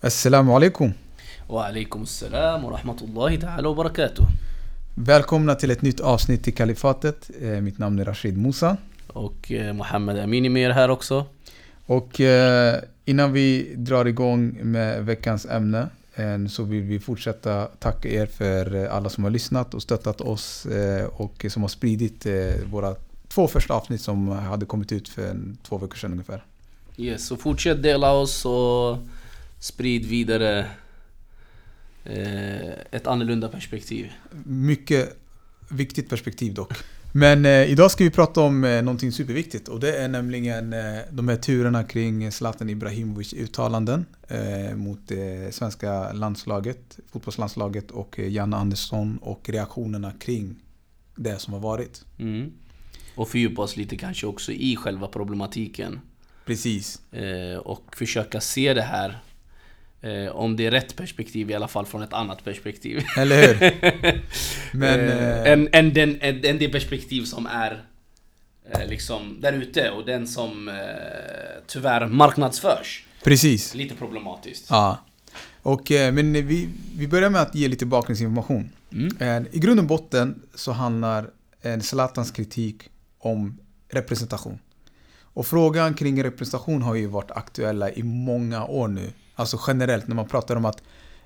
Assalamu alaikum. Wa alaikum salam wa rahmatullahi ta'ala wa barakatuh. Välkomna till ett nytt avsnitt till Kalifatet. Eh, Mitt namn är Rashid Musa. Och eh, Mohammed Amin är med här också. Och eh, innan vi drar igång med veckans ämne eh, så vill vi fortsätta tacka er för alla som har lyssnat och stöttat oss och som har spridit våra två första avsnitt som hade kommit ut för en, två veckor sedan ungefär. Yes, så fortsätt dela oss och sprid vidare eh, ett annorlunda perspektiv. Mycket viktigt perspektiv dock. Men eh, idag ska vi prata om eh, någonting superviktigt och det är nämligen eh, de här turerna kring Zlatan Ibrahimovic uttalanden eh, mot det svenska landslaget, fotbollslandslaget och eh, Jan Andersson och reaktionerna kring det som har varit. Mm. Och fördjupa oss lite kanske också i själva problematiken. Precis. Eh, och försöka se det här Eh, om det är rätt perspektiv i alla fall från ett annat perspektiv. Eller hur? Men, eh, än, än, den, än, än det perspektiv som är eh, liksom där ute och den som eh, tyvärr marknadsförs. Precis. Lite problematiskt. Ja. Och, eh, men vi, vi börjar med att ge lite bakgrundsinformation. Mm. Eh, I grund och botten så handlar en Zlatans kritik om representation. Och frågan kring representation har ju varit aktuella i många år nu. Alltså generellt när man pratar om att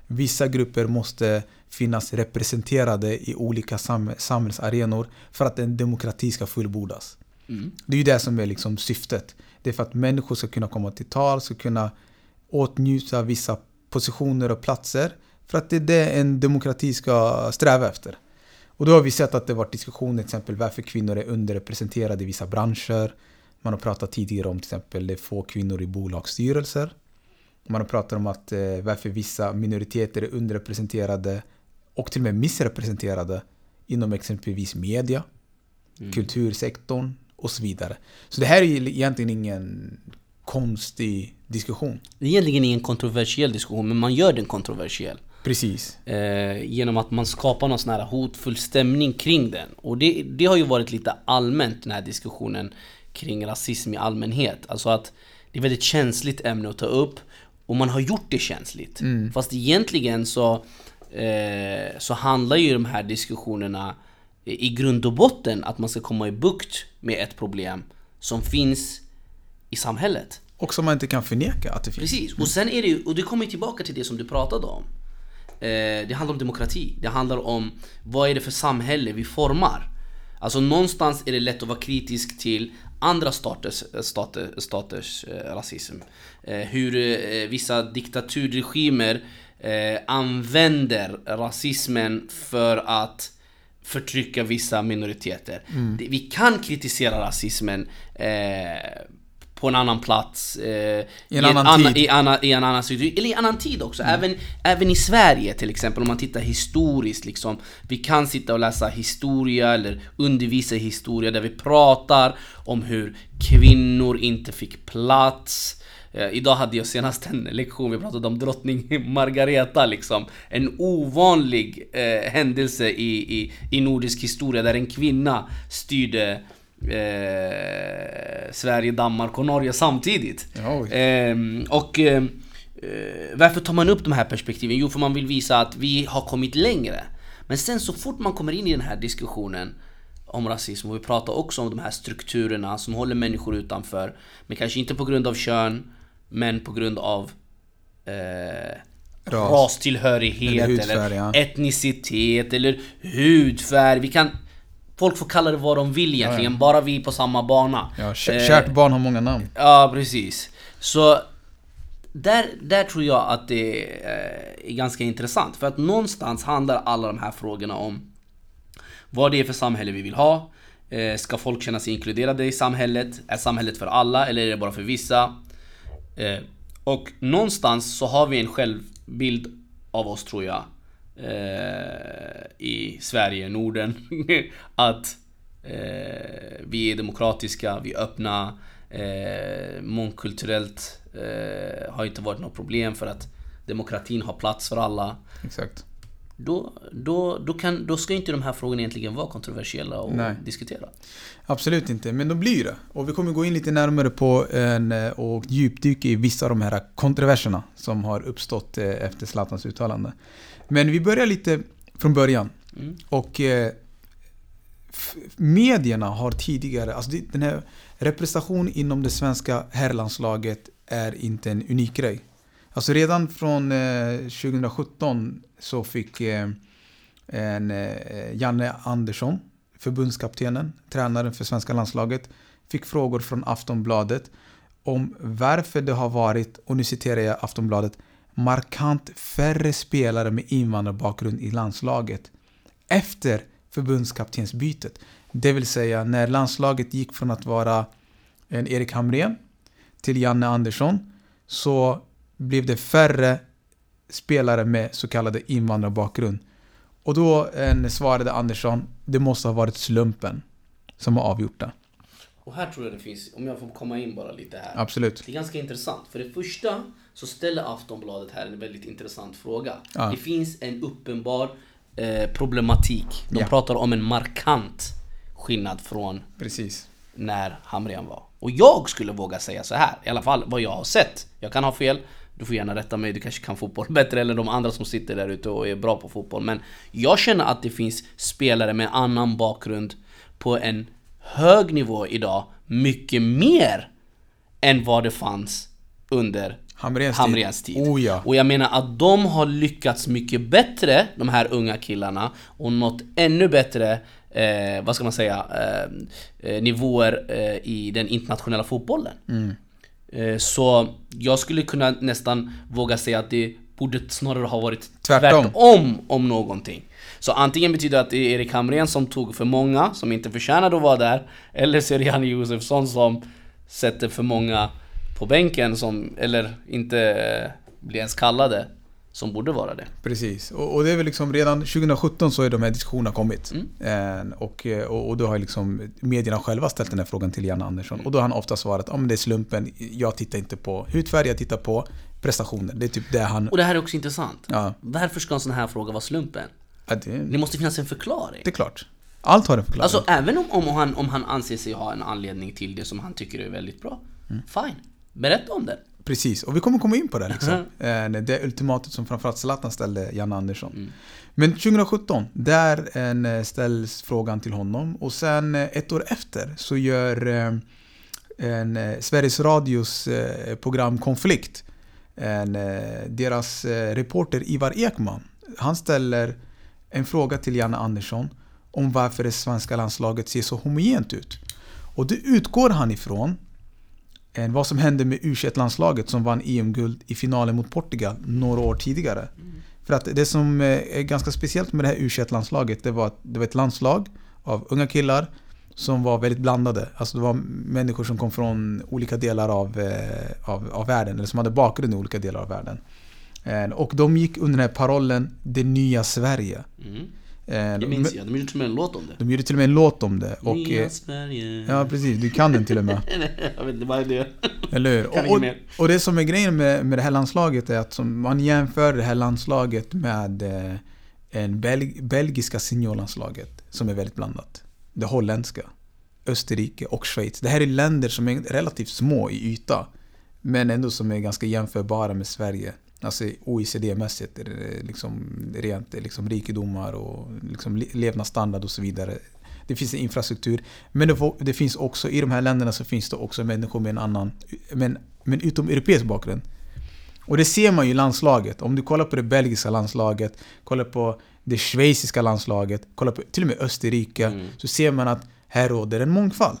vissa grupper måste finnas representerade i olika sam samhällsarenor för att en demokrati ska fullbordas. Mm. Det är ju det som är liksom syftet. Det är för att människor ska kunna komma till tal, ska kunna åtnjuta vissa positioner och platser. För att det är det en demokrati ska sträva efter. Och då har vi sett att det varit diskussioner till exempel varför kvinnor är underrepresenterade i vissa branscher. Man har pratat tidigare om till exempel det är få kvinnor i bolagsstyrelser. Man har pratat om att eh, varför vissa minoriteter är underrepresenterade och till och med missrepresenterade inom exempelvis media, mm. kultursektorn och så vidare. Så det här är ju egentligen ingen konstig diskussion. Det är egentligen ingen kontroversiell diskussion, men man gör den kontroversiell. Precis. Eh, genom att man skapar någon sån här hotfull stämning kring den. Och det, det har ju varit lite allmänt den här diskussionen kring rasism i allmänhet. Alltså att det är ett väldigt känsligt ämne att ta upp. Och man har gjort det känsligt. Mm. Fast egentligen så, eh, så handlar ju de här diskussionerna i grund och botten att man ska komma i bukt med ett problem som finns i samhället. Och som man inte kan förneka att det finns. Precis, och sen är det ju, och det kommer tillbaka till det som du pratade om. Eh, det handlar om demokrati, det handlar om vad är det för samhälle vi formar. Alltså någonstans är det lätt att vara kritisk till andra staters, stater, staters eh, rasism. Eh, hur eh, vissa diktaturregimer eh, använder rasismen för att förtrycka vissa minoriteter. Mm. Vi kan kritisera rasismen eh, på en annan plats. Eh, I en annan tid. I, anna, i en annan situation, eller i en annan tid också. Mm. Även, även i Sverige till exempel, om man tittar historiskt liksom. Vi kan sitta och läsa historia eller undervisa i historia där vi pratar om hur kvinnor inte fick plats. Eh, idag hade jag senast en lektion, vi pratade om drottning Margareta liksom. En ovanlig eh, händelse i, i, i nordisk historia där en kvinna styrde eh, Sverige, Danmark och Norge samtidigt. Eh, och eh, varför tar man upp de här perspektiven? Jo, för man vill visa att vi har kommit längre. Men sen så fort man kommer in i den här diskussionen om rasism och vi pratar också om de här strukturerna som håller människor utanför. Men kanske inte på grund av kön, men på grund av eh, Ras. rastillhörighet eller, hudfärg, eller ja. etnicitet eller hudfärg. Vi kan Folk får kalla det vad de vill egentligen, ja, ja. bara vi är på samma bana. Ja, eh, kärt barn har många namn. Ja, precis. Så där, där tror jag att det eh, är ganska intressant. För att någonstans handlar alla de här frågorna om vad det är för samhälle vi vill ha. Eh, ska folk känna sig inkluderade i samhället? Är samhället för alla eller är det bara för vissa? Och någonstans så har vi en självbild av oss tror jag i Sverige, Norden, att eh, vi är demokratiska, vi är öppna, eh, mångkulturellt eh, har inte varit något problem för att demokratin har plats för alla. Exakt. då, då, då, kan, då ska inte de här frågorna egentligen vara kontroversiella och Nej. diskutera. Absolut inte, men de blir det. Och vi kommer gå in lite närmare på en, eh, och djupdyka i vissa av de här kontroverserna som har uppstått eh, efter Zlatans uttalande. Men vi börjar lite från början. Mm. Och eh, medierna har tidigare, alltså den här representation inom det svenska herrlandslaget är inte en unik grej. Alltså redan från eh, 2017 så fick eh, en, eh, Janne Andersson, förbundskaptenen, tränaren för svenska landslaget, fick frågor från Aftonbladet om varför det har varit, och nu citerar jag Aftonbladet, markant färre spelare med invandrarbakgrund i landslaget efter förbundskaptensbytet. Det vill säga när landslaget gick från att vara en Erik Hamrén till Janne Andersson så blev det färre spelare med så kallade invandrarbakgrund. Och då en, svarade Andersson, det måste ha varit slumpen som har avgjort det. Och här tror jag det finns, om jag får komma in bara lite här. Absolut. Det är ganska intressant. För det första så ställer Aftonbladet här en väldigt intressant fråga. Ja. Det finns en uppenbar eh, problematik. De Ja. pratar om en markant skillnad från Precis. när Hamrén var. Och jag skulle våga säga så här, i alla fall vad jag har sett. Jag kan ha fel, du får gärna rätta mig, du kanske kan fotboll bättre eller de andra som sitter där ute och är bra på fotboll. Men jag känner att det finns spelare med annan bakgrund på en hög nivå idag, mycket mer än vad det fanns under Hamrens Hamrens tid. Oh ja. Och jag menar att de har lyckats mycket bättre, de här unga killarna, och nått ännu bättre, eh, vad ska man säga, eh, eh, nivåer eh, i den internationella fotbollen. Mm. Eh, så jag skulle kunna nästan våga säga att det borde snarare ha varit Tvärtom. tvärtom om någonting. Så antingen betyder det att det är Erik Hamrén som tog för många som inte förtjänade att vara där, eller så är det Janne Josefsson som sätter för många på bänken som, eller inte eh, blir ens kallade, som borde vara det. Precis. Och, och det är väl liksom redan 2017 så är de här diskussionerna kommit. Eh, och, eh, och, och då har liksom medierna själva ställt den här frågan till Janne Andersson. Och då har han ofta svarat att det är slumpen, jag tittar inte på hudfärg, jag tittar på prestationer. Det är typ det han... Och det här är också intressant. Ja, Varför ska en sån här fråga vara slumpen? ja, det, Det måste finnas en förklaring. det är klart. Allt har en förklaring. Alltså även om, om, han, om han anser sig ha en anledning till det som han tycker är väldigt bra. Fine. Berätta om det. Precis, och vi kommer komma in på det liksom. Eh, Det ultimatet som framförallt Zlatan ställde Janne Andersson. Men 2017, där eh, ställs frågan till honom och sen eh, ett år efter så gör en, Sveriges Radios program Konflikt, en, deras reporter Ivar Ekman, han ställer en fråga till Janne Andersson om varför det svenska landslaget ser så homogent ut. Och det utgår han ifrån vad som hände med u landslaget som vann EM-guld i finalen mot Portugal några år tidigare. För att det som eh, är ganska speciellt med det här u landslaget det var att det var ett landslag av unga killar som var väldigt blandade. Alltså det var människor som kom från olika delar av, eh, av, av världen, eller som hade bakgrund i olika delar av världen. Eh, Och de gick under den här parollen Det nya Sverige. Mm. Eh, Det minns jag, de gjorde till och med en låt om det. De gjorde till och med en låt om det. Och, Nya eh, Sverige. ja precis, du kan den till och med. jag vet inte, är det? Eller hur? Och, och, och det som är grejen med, med det här landslaget är att som man jämför det här landslaget med eh, en belg, belgiska seniorlandslaget som är väldigt blandat. Det holländska, Österrike och Schweiz. Det här är länder som är relativt små i yta. Men ändå som är ganska jämförbara med Sverige. Alltså OECD-mässigt, liksom, rent liksom rikedomar och liksom le- levnadsstandard och så vidare. Det finns en infrastruktur. Men det, det finns också, i de här länderna så finns det också människor med en annan, men, men utom europeisk bakgrund. Och det ser man ju i landslaget. Om du kollar på det belgiska landslaget, kollar på det schweiziska landslaget, kollar på till och med Österrike, Mm. så ser man att här råder en mångfald.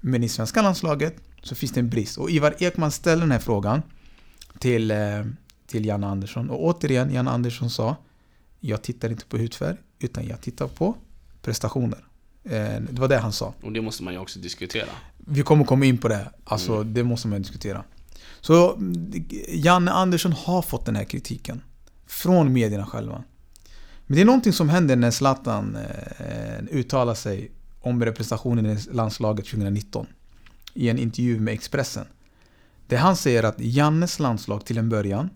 Men i svenska landslaget så finns det en brist. Och Ivar Ekman ställde den här frågan till, eh, till Janne Andersson. Och återigen, Janne Andersson sa Jag tittar inte på hudfärg, utan jag tittar på prestationer. Eh, Det var det han sa. Och det måste man ju också diskutera. Vi kommer komma in på det. Alltså, det måste man diskutera. Så mm, Janne Andersson har fått den här kritiken. Från medierna själva. Men det är någonting som händer när Zlatan eh, uttalar sig om representationen i landslaget 2019. I en intervju med Expressen. Där han säger att Jannes landslag till en början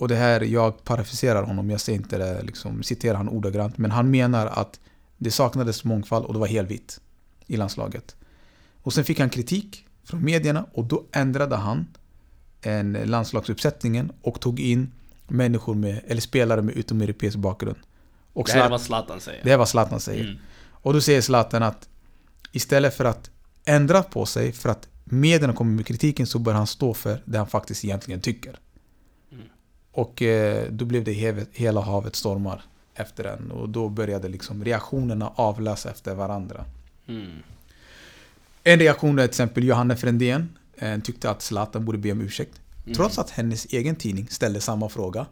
och det här, jag parafraserar honom, jag säger inte det, liksom, citerar han ordagrant, men han menar att det saknades mångfald och det var helvitt i landslaget. Och sen fick han kritik från medierna och då ändrade han en landslagsuppsättningen och tog in människor med, eller spelare med utomeuropeisk bakgrund. Och Det här är vad Zlatan säger. det är vad Zlatan säger. Mm. Och då säger Zlatan att istället för att ändra på sig för att medierna kommer med kritiken så bör han stå för det han faktiskt egentligen tycker. Mm. Och eh, då blev det hevet, hela havet stormar efter den och då började liksom reaktionerna avlösa efter varandra. Mm. En reaktion är till exempel Johanna Frändén eh, tyckte att Zlatan borde be om ursäkt. Mm. Trots att hennes egen tidning ställde samma fråga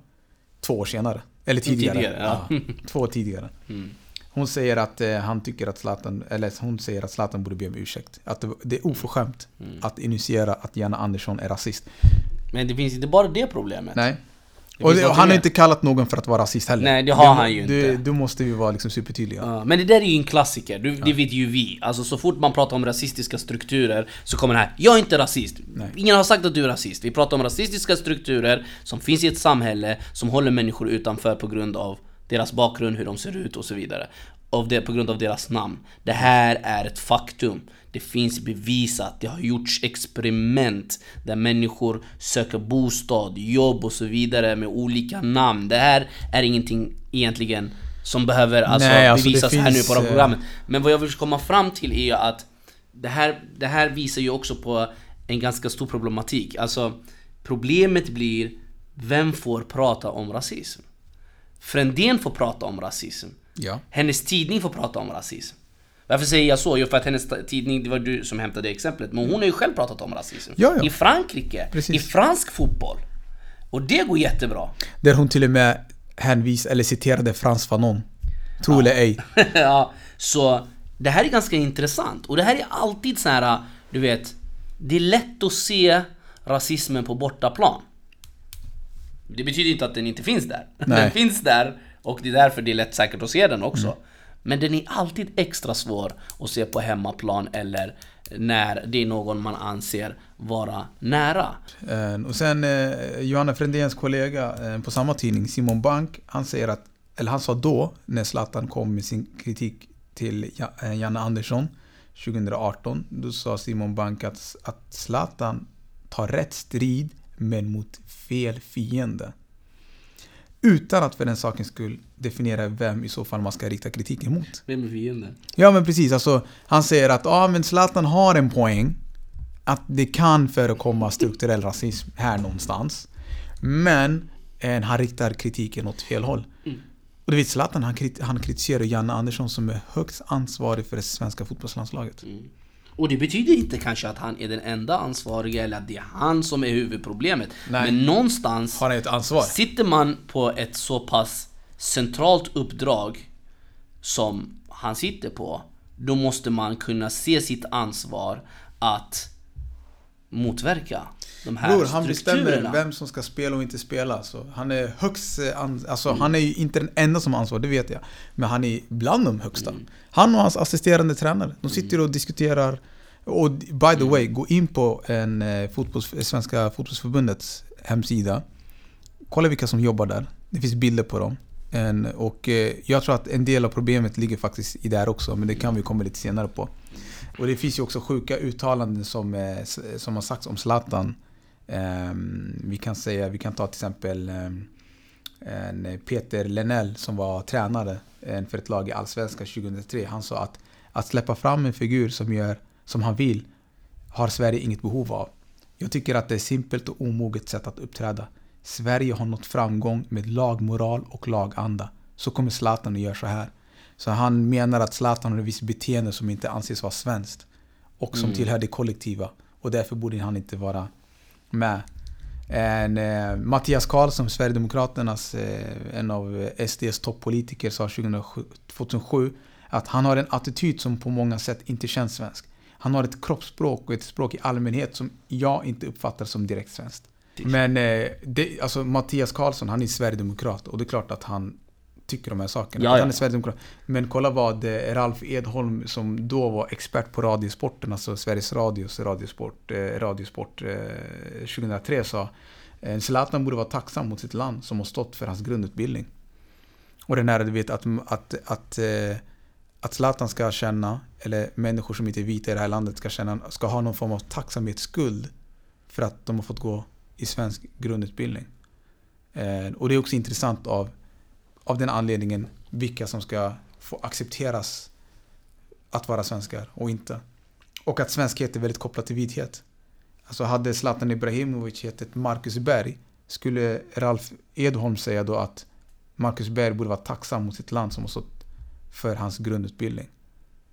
två år senare. Eller tidigare. Tidigare, ja. två år tidigare. Mm. Hon säger att eh, han tycker att Zlatan, eller hon säger att Zlatan borde be om ursäkt. Att det, det är oförskämt Mm. att initiera att Janne Andersson är rasist. Men det finns inte bara det problemet. Nej. Och det, och han har inte kallat någon för att vara rasist heller. Nej, det har må- han ju du, inte. Då måste vi vara liksom supertydliga. Ja, men det där är ju en klassiker, du, det vet ju vi. Alltså så fort man pratar om rasistiska strukturer så kommer det här Jag är inte rasist. Nej. Ingen har sagt att du är rasist. Vi pratar om rasistiska strukturer som finns i ett samhälle som håller människor utanför på grund av deras bakgrund, hur de ser ut och så vidare. Av det, på grund av deras namn. Det här är ett faktum. Det finns bevisat, det har gjorts experiment där människor söker bostad, jobb och så vidare med olika namn. Det här är ingenting egentligen som behöver alltså, Nej, alltså, bevisas här nu på det eh, programmet. Men vad jag vill komma fram till är att det här, det här visar ju också på en ganska stor problematik. Alltså, problemet blir vem får prata om rasism? Frändén får prata om rasism. Ja. Hennes tidning får prata om rasism. Varför säger jag så? Jo, för att hennes tidning, det var du som hämtade det exemplet, men hon har ju själv pratat om rasism. Ja, ja. I Frankrike, Precis. i fransk fotboll. Och det går jättebra. Där hon till och med hänvis, eller citerade Frans Fanon. Tro eller ej. ja, så det här är ganska intressant. Och det här är alltid så här, du vet, det är lätt att se rasismen på bortaplan. Det betyder inte att den inte finns där. Den Nej. finns där och det är därför det är lätt säkert att se den också. Men den är alltid extra svår att se på hemmaplan eller när det är någon man anser vara nära. Eh, Och sen eh, Johanna Frändéns kollega eh, på samma tidning, Simon Bank, han säger att, eller han sa då, när Zlatan kom med sin kritik till Ja- Janne Andersson 2018, då sa Simon Bank att, att Zlatan tar rätt strid, men mot fel fiende. Utan att för den sakens skull definiera vem i så fall man ska rikta kritiken mot. Vem är fienden? Ja men precis, alltså han säger att ja men Zlatan har en poäng Att det kan förekomma strukturell rasism här någonstans Men eh, han riktar kritiken åt fel håll Mm. Och du vet Zlatan han, krit- han kritiserar Janne Andersson som är högst ansvarig för det svenska fotbollslandslaget Mm. Och det betyder inte kanske att han är den enda ansvariga eller att det är han som är huvudproblemet. Nej. Men någonstans Har han ett ansvar? sitter man på ett så pass centralt uppdrag som han sitter på, då måste man kunna se sitt ansvar att motverka de här Bror, han bestämmer vem som ska spela och inte spela. Så han är högst... eh, Alltså, Han är ju inte den enda som har ansvar, det vet jag. Men han är bland de högsta. Han och hans assisterande tränare. De sitter och diskuterar. Och by the way, gå in på en eh, fotbolls, Svenska fotbollsförbundets hemsida. Kolla vilka som jobbar där. Det finns bilder på dem. En, och eh, jag tror att en del av problemet ligger faktiskt i där också, men det kan vi komma lite senare på. Och det finns ju också sjuka uttalanden som, eh, som har sagts om Zlatan. Ehm, vi kan säga, vi kan ta till exempel ehm, en Peter Lenell som var tränare eh, för ett lag i Allsvenskan 2003. Han sa att att släppa fram en figur som gör som han vill har Sverige inget behov av. Jag tycker att det är simpelt och omoget sätt att uppträda. Sverige har nått framgång med lagmoral och laganda. Så kommer Zlatan att göra så här. Så han menar att Zlatan har ett visst beteende som inte anses vara svenskt. Och som Mm. tillhör det kollektiva. Och därför borde han inte vara med. En, eh, Mattias Karlsson, Sverigedemokraternas, eh, en av SDs toppolitiker, sa 2007, 2007 att han har en attityd som på många sätt inte känns svensk. Han har ett kroppsspråk och ett språk i allmänhet som jag inte uppfattar som direkt svenskt. Men eh, det, alltså Mattias Karlsson, han är Sverigedemokrat och det är klart att han tycker de här sakerna. Ja, ja. Han är Sverigedemokrat. Men kolla vad eh, Ralf Edholm, som då var expert på Radiosporten, alltså Sveriges Radios Radiosport, eh, Radiosport eh, 2003 sa. Eh, Zlatan borde vara tacksam mot sitt land som har stått för hans grundutbildning. Och den här, du vet, att, att, att, eh, att Zlatan ska känna, eller människor som inte är vita i det här landet ska känna, ska ha någon form av tacksamhetsskuld för att de har fått gå i svensk grundutbildning. Och det är också intressant av, av den anledningen vilka som ska få accepteras att vara svenskar och inte. Och att svenskhet är väldigt kopplat till vithet. Alltså hade Zlatan Ibrahimovic hetat Marcus Berg skulle Ralf Edholm säga då att Marcus Berg borde vara tacksam mot sitt land som har stått för hans grundutbildning.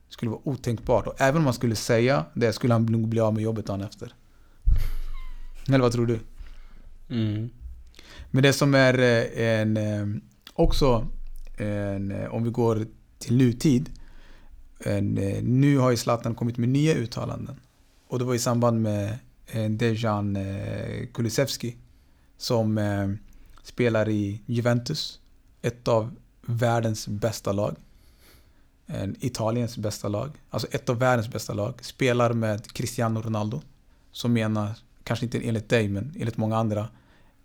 Det skulle vara otänkbart. Och även om man skulle säga det skulle han nog bli av med jobbet dagen efter. Eller vad tror du? Mm. Men det som är eh, en, eh, också, en, eh, om vi går till nutid. En, eh, nu har ju Zlatan kommit med nya uttalanden. Och det var i samband med eh, Dejan Kulusevski. Som spelar i Juventus. Ett av världens bästa lag. Italiens bästa lag. Alltså ett av världens bästa lag. Spelar med Cristiano Ronaldo. Som menar, kanske inte enligt dig, men enligt många andra,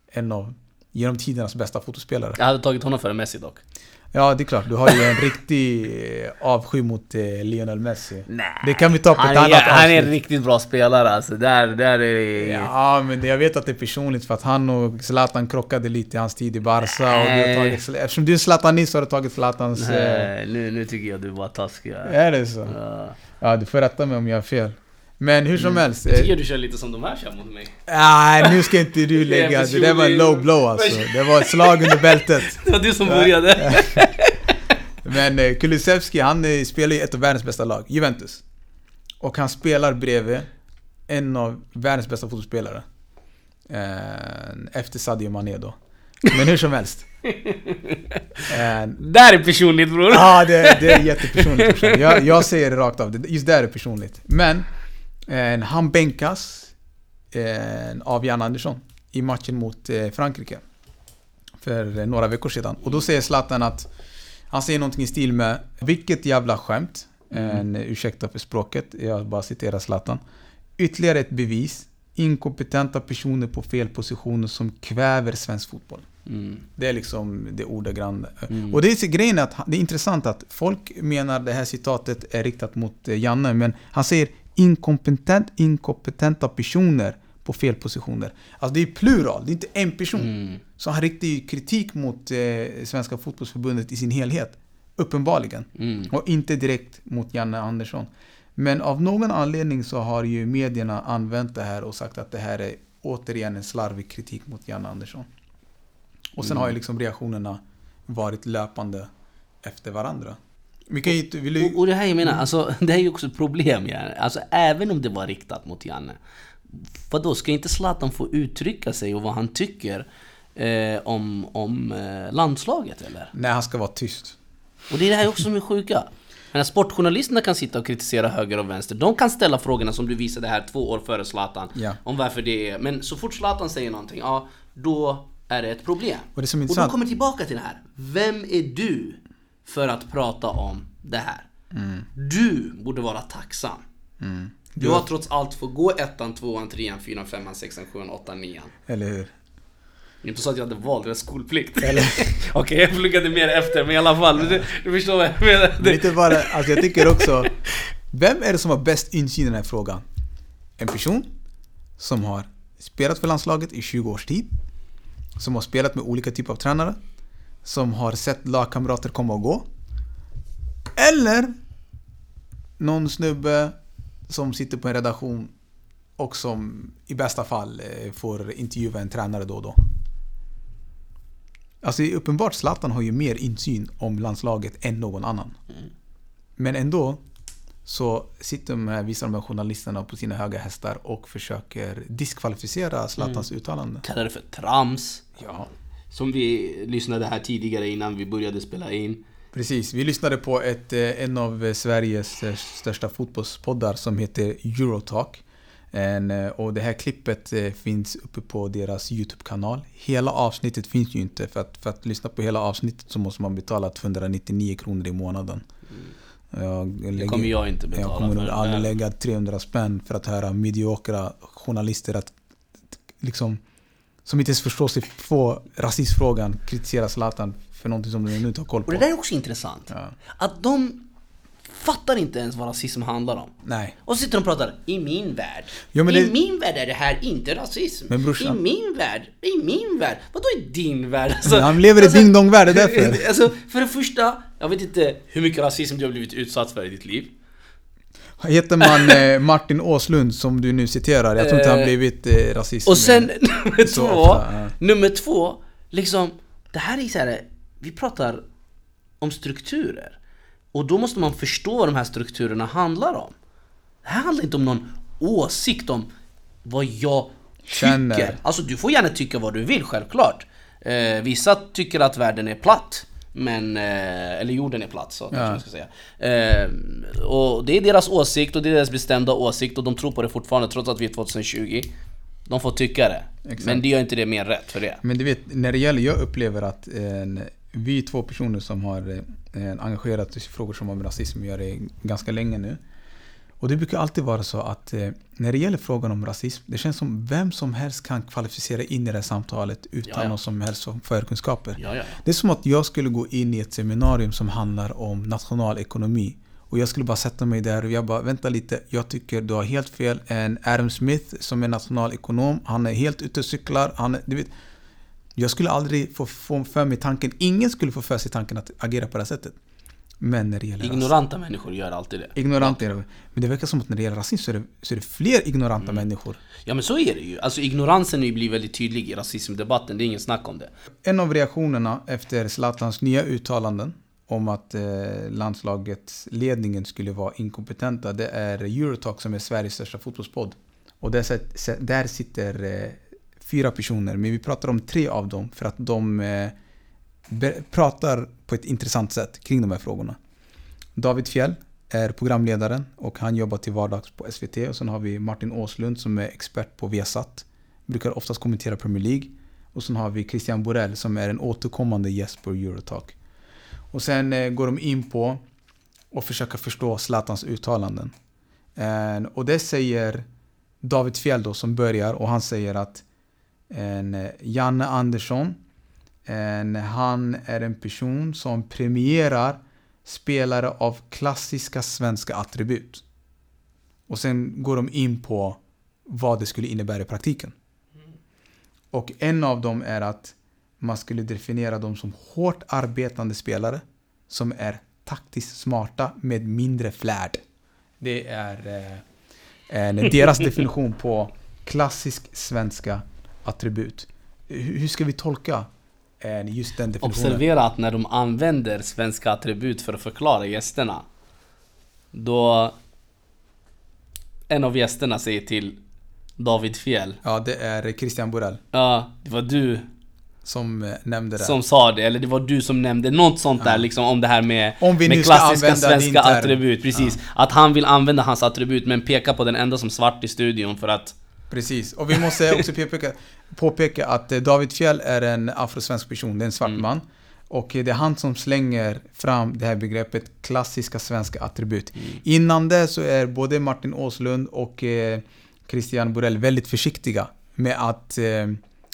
en av genom tidernas bästa fotospelare. Jag hade tagit honom före Messi dock. Ja, det är klart. Du har ju en riktig eh, avsky mot eh, Lionel Messi. Nej, det kan vi ta på ett annat avsnitt. Han är en riktigt bra spelare alltså. Där, där är det... Ja, men jag vet att det är personligt för att han och Zlatan krockade lite i hans tid i Barca. Och du har tagit, eftersom du är Zlatanist har du tagit Zlatans... Nej, nu, nu tycker jag du var taskig. Är det så? Ja. ja, du får rätta mig om jag har fel. Men hur som mm. helst. Jag tycker du kör lite som de här kör mot mig. Nej, nu ska inte du lägga... Det där var en low blow alltså. Det var ett slag under bältet. Det var du som började. Men eh, Kulusevski, han eh, spelar i ett av världens bästa lag, Juventus. Och han spelar bredvid en av världens bästa fotbollsspelare. Eh, efter Sadio Mané då. Men hur som helst. där är personligt bror! Ja, det, det är jättepersonligt. Jag, jag säger det rakt av, just där är personligt. Men Eh, han bänkas eh, av Jan Andersson i matchen mot eh, Frankrike. För några veckor sedan. Och då säger Zlatan att han säger någonting i stil med Vilket jävla skämt. Mm. ursäkta för språket, jag bara citerar Zlatan. Ytterligare ett bevis. Inkompetenta personer på fel positioner som kväver svensk fotboll. Mm. Det är liksom det ordagranna. Mm. Och det är grejen att det är intressant att folk menar det här citatet är riktat mot Janne, men han säger inkompetent, inkompetenta personer på fel positioner. Alltså det är plural, det är inte en person. Mm. Så han riktar ju kritik mot eh, Svenska fotbollsförbundet i sin helhet. Uppenbarligen. Mm. Och inte direkt mot Janne Andersson. Men av någon anledning så har ju medierna använt det här och sagt att det här är återigen en slarvig kritik mot Janne Andersson. Och sen mm. har ju liksom reaktionerna varit löpande efter varandra. Vilka vill du... och, och det här jag menar, alltså, det här är ju också ett problem. Ja. Alltså, även om det var riktat mot Janne. Vadå, ska inte Zlatan få uttrycka sig och vad han tycker eh, om, om eh, landslaget eller? Nej, han ska vara tyst. Och det är det här också som är sjuka. Men sportjournalisterna kan sitta och kritisera höger och vänster. De kan ställa frågorna som du visade här två år före Zlatan. Ja. Om varför det är... Men så fort Zlatan säger någonting, ja, då är det ett problem. Och, det som är och då kommer tillbaka till det här. Vem är du för att prata om det här. Mm. Du borde vara tacksam. Mm. Du, du har trots allt fått gå ettan, tvåan, trean, fyran, femman, sexan, sjuan, åttan, nian. Eller hur? Det är inte så att jag hade valrätt skolplikt. Okej, okay, jag pluggade mer efter, men i alla fall. Du, du förstår vad jag menar. Det inte bara, alltså jag tycker också... Vem är det som har bäst insyn i den här frågan? En person som har spelat för landslaget i 20 års tid. Som har spelat med olika typer av tränare som har sett lagkamrater komma och gå. Eller någon snubbe som sitter på en redaktion och som i bästa fall eh, får intervjua en tränare då och då. Alltså uppenbart Zlatan har ju mer insyn om landslaget än någon annan. Mm. Men ändå så sitter de här, vissa av de här journalisterna på sina höga hästar och försöker diskvalificera Zlatans mm. uttalande. Kallar det för trams. Ja. Som vi lyssnade här tidigare innan vi började spela in. Precis, vi lyssnade på ett, eh, en av Sveriges eh, största fotbollspoddar som heter Eurotalk. Eh, och det här klippet finns uppe på deras YouTube-kanal. Hela avsnittet finns ju inte. För att, för att lyssna på hela avsnittet så måste man betala 299 kronor i månaden. Mm. Jag lägger, det kommer jag inte betala Jag kommer nog aldrig lägga 300 spänn för att höra mediokra journalister att liksom som inte ens förstår sig på rasismfrågan kritiserar Zlatan för någonting som de ännu inte har koll Och på. det där är också intressant. Ja. Att de fattar inte ens vad rasism handlar om. Nej. Och så sitter de och pratar i min värld. Men I det- min värld är det här inte rasism. Men brorsan- I min värld, i min värld. Vadå i din värld? Alltså, han lever i ding-dong-värld, det är därför. Alltså, för det första, jag vet inte hur mycket rasism du har blivit utsatt för i ditt liv. Heter man eh, Martin Åslund som du nu citerar? Jag tror inte han Eh, blivit eh, rasist. Och sen nummer två, ofta, nummer två, liksom, det här är så här, vi pratar om strukturer. Och då måste man förstå vad de här strukturerna handlar om. Det här handlar inte om någon åsikt om vad jag Känner. tycker. Alltså du får gärna tycka vad du vill, självklart. Eh, vissa tycker att världen är platt. Men, eh, eller jorden är platt så kanske Ja. man ska säga. Eh, och det är deras åsikt och det är deras bestämda åsikt och de tror på det fortfarande trots att vi är 2020. De får tycka det. Exakt. Men det gör inte det mer rätt för det. Men du vet, när det gäller, jag upplever att eh, vi två personer som har eh, engagerat oss i frågor som har med rasism att göra ganska länge nu. Och det brukar alltid vara så att eh, när det gäller frågan om rasism, det känns som vem som helst kan kvalificera in i det här samtalet utan Ja, ja. någon som helst förkunskaper. Ja. Det är som att jag skulle gå in i ett seminarium som handlar om nationalekonomi. Och jag skulle bara sätta mig där och jag bara, vänta lite, jag tycker du har helt fel. En Adam Smith som är nationalekonom, han är helt ute och cyklar. Han är, du vet, jag skulle aldrig få, få för mig tanken, ingen skulle få för sig tanken att agera på det här sättet. Men när det gäller rasism, Ignoranta människor gör alltid det. ignorant är det. Men det verkar som att när det gäller rasism så är det, så är det fler ignoranta Mm. människor. Ja men så är det ju. Alltså ignoransen blir väldigt tydlig i rasismdebatten, det är ingen snack om det. En av reaktionerna efter Zlatans nya uttalanden om att eh, landslagets ledningen skulle vara inkompetenta, det är Eurotalk som är Sveriges största fotbollspodd. Och där, där sitter eh, fyra personer, men vi pratar om tre av dem för att de eh, pratar på ett intressant sätt kring de här frågorna. David Fjell är programledaren och han jobbar till vardags på SVT. Och sen har vi Martin Åslund som är expert på Viasat. Brukar oftast kommentera Premier League. Och sen har vi Christian Borell som är en återkommande gäst på Eurotalk. Och sen eh, går de in på och försöka förstå Zlatans uttalanden. Och det säger David Fjell då som börjar och han säger att en eh, Janne Andersson en, han är en person som premierar spelare av klassiska svenska attribut. Och sen går de in på vad det skulle innebära i praktiken. Och en av dem är att man skulle definiera dem som hårt arbetande spelare som är taktiskt smarta med mindre flärd. Det är eh, en, deras definition på klassisk svenska attribut. Hur ska vi tolka eh, just den definitionen? Observera att när de använder svenska attribut för att förklara gästerna Då En av gästerna säger till David Fjell Ja, det är Christian Borell Ja, det var du som eh, nämnde det. som sa det, eller det var du som nämnde något sånt där liksom om det här med, Om vi nu med ska klassiska svenska attribut, precis. Att han vill använda hans attribut men peka på den enda som svart i studion för att Precis, och vi måste också påpeka, påpeka att eh, David Fjell är en afrosvensk person, det är en svart Mm. man. Och eh, det är han som slänger fram det här begreppet klassiska svenska attribut. Mm. Innan det så är både Martin Åslund och eh, Christian Borell väldigt försiktiga med att eh,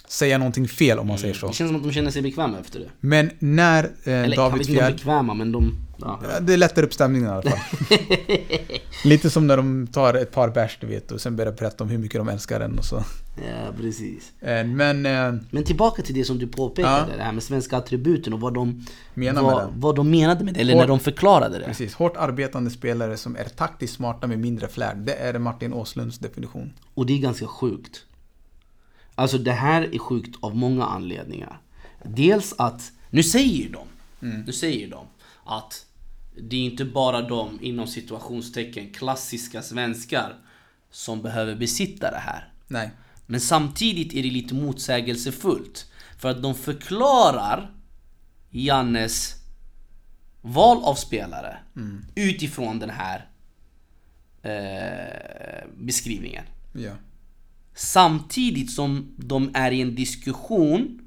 säga någonting fel om man säger så. Det känns som att de känner sig bekväma efter det. Men när eh, Eller David om Fjell... bekväma men de... Ja. Ja, Det lättar upp stämningen i alla fall. Lite som när de tar ett par bärs du vet och sen börjar berätta om hur mycket de älskar den och så. ja, precis. Eh, Men eh, Men tillbaka till det som du påpekade, det här med svenska attributen och vad de, Menar med vad, vad de menade med det, eller Hårt- när de förklarade det. precis, hårt arbetande spelare som är taktiskt smarta med mindre flärd. Det är Martin Åslunds definition. Och det är ganska sjukt. Alltså det här är sjukt av många anledningar. Dels att, nu säger de, nu säger de att det är inte bara de inom situationstecken klassiska svenskar som behöver besitta det här. Nej. Men samtidigt är det lite motsägelsefullt. För att de förklarar Jannes val av spelare utifrån den här eh, beskrivningen. Ja. Samtidigt som de är i en diskussion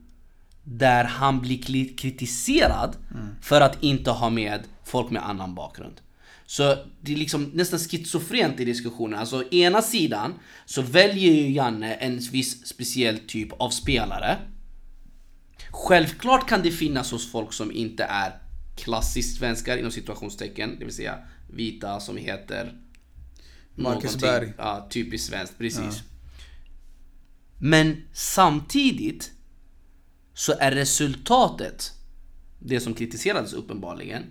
där han blir kritiserad för att inte ha med folk med annan bakgrund. Så det är liksom nästan schizofrent i diskussionen. Alltså ena sidan så väljer ju Janne en viss speciell typ av spelare. Självklart kan det finnas hos folk som inte är klassiskt svenskar inom situationstecken, det vill säga vita som heter Marcus. Berg. Ja, typiskt svenskt, precis. Men samtidigt så är resultatet, det som kritiserades uppenbarligen,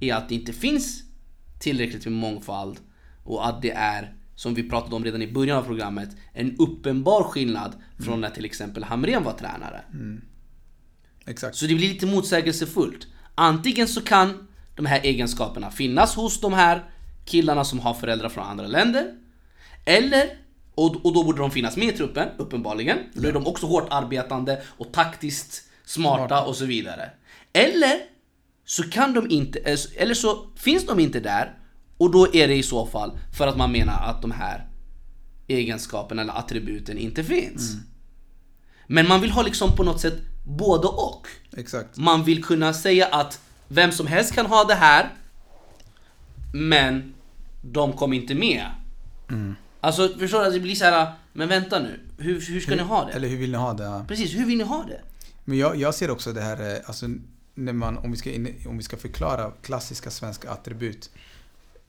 är att det inte finns tillräckligt med mångfald och att det är, som vi pratade om redan i början av programmet, en uppenbar skillnad från när till exempel Hamrén var tränare. Exakt. Så det blir lite motsägelsefullt. Antingen så kan de här egenskaperna finnas hos de här killarna som har föräldrar från andra länder. Eller, och, och då borde de finnas med i truppen, uppenbarligen. Då är de också hårt arbetande och taktiskt smarta och så vidare. Eller så kan de inte, eh, eller så finns de inte där och då är det i så fall för att man menar att de här egenskaperna eller attributen inte finns. Men man vill ha liksom på något sätt både och. Exakt. Man vill kunna säga att vem som helst kan ha det här, men de kom inte med. Alltså förstår du? Det blir så här, men vänta nu, hur, hur ska ni ha det? Eller hur vill ni ha det? Ja. Precis, hur vill ni ha det? Men jag, jag ser också det här, eh, alltså, när man, om, vi ska in, om vi ska förklara klassiska svenska attribut.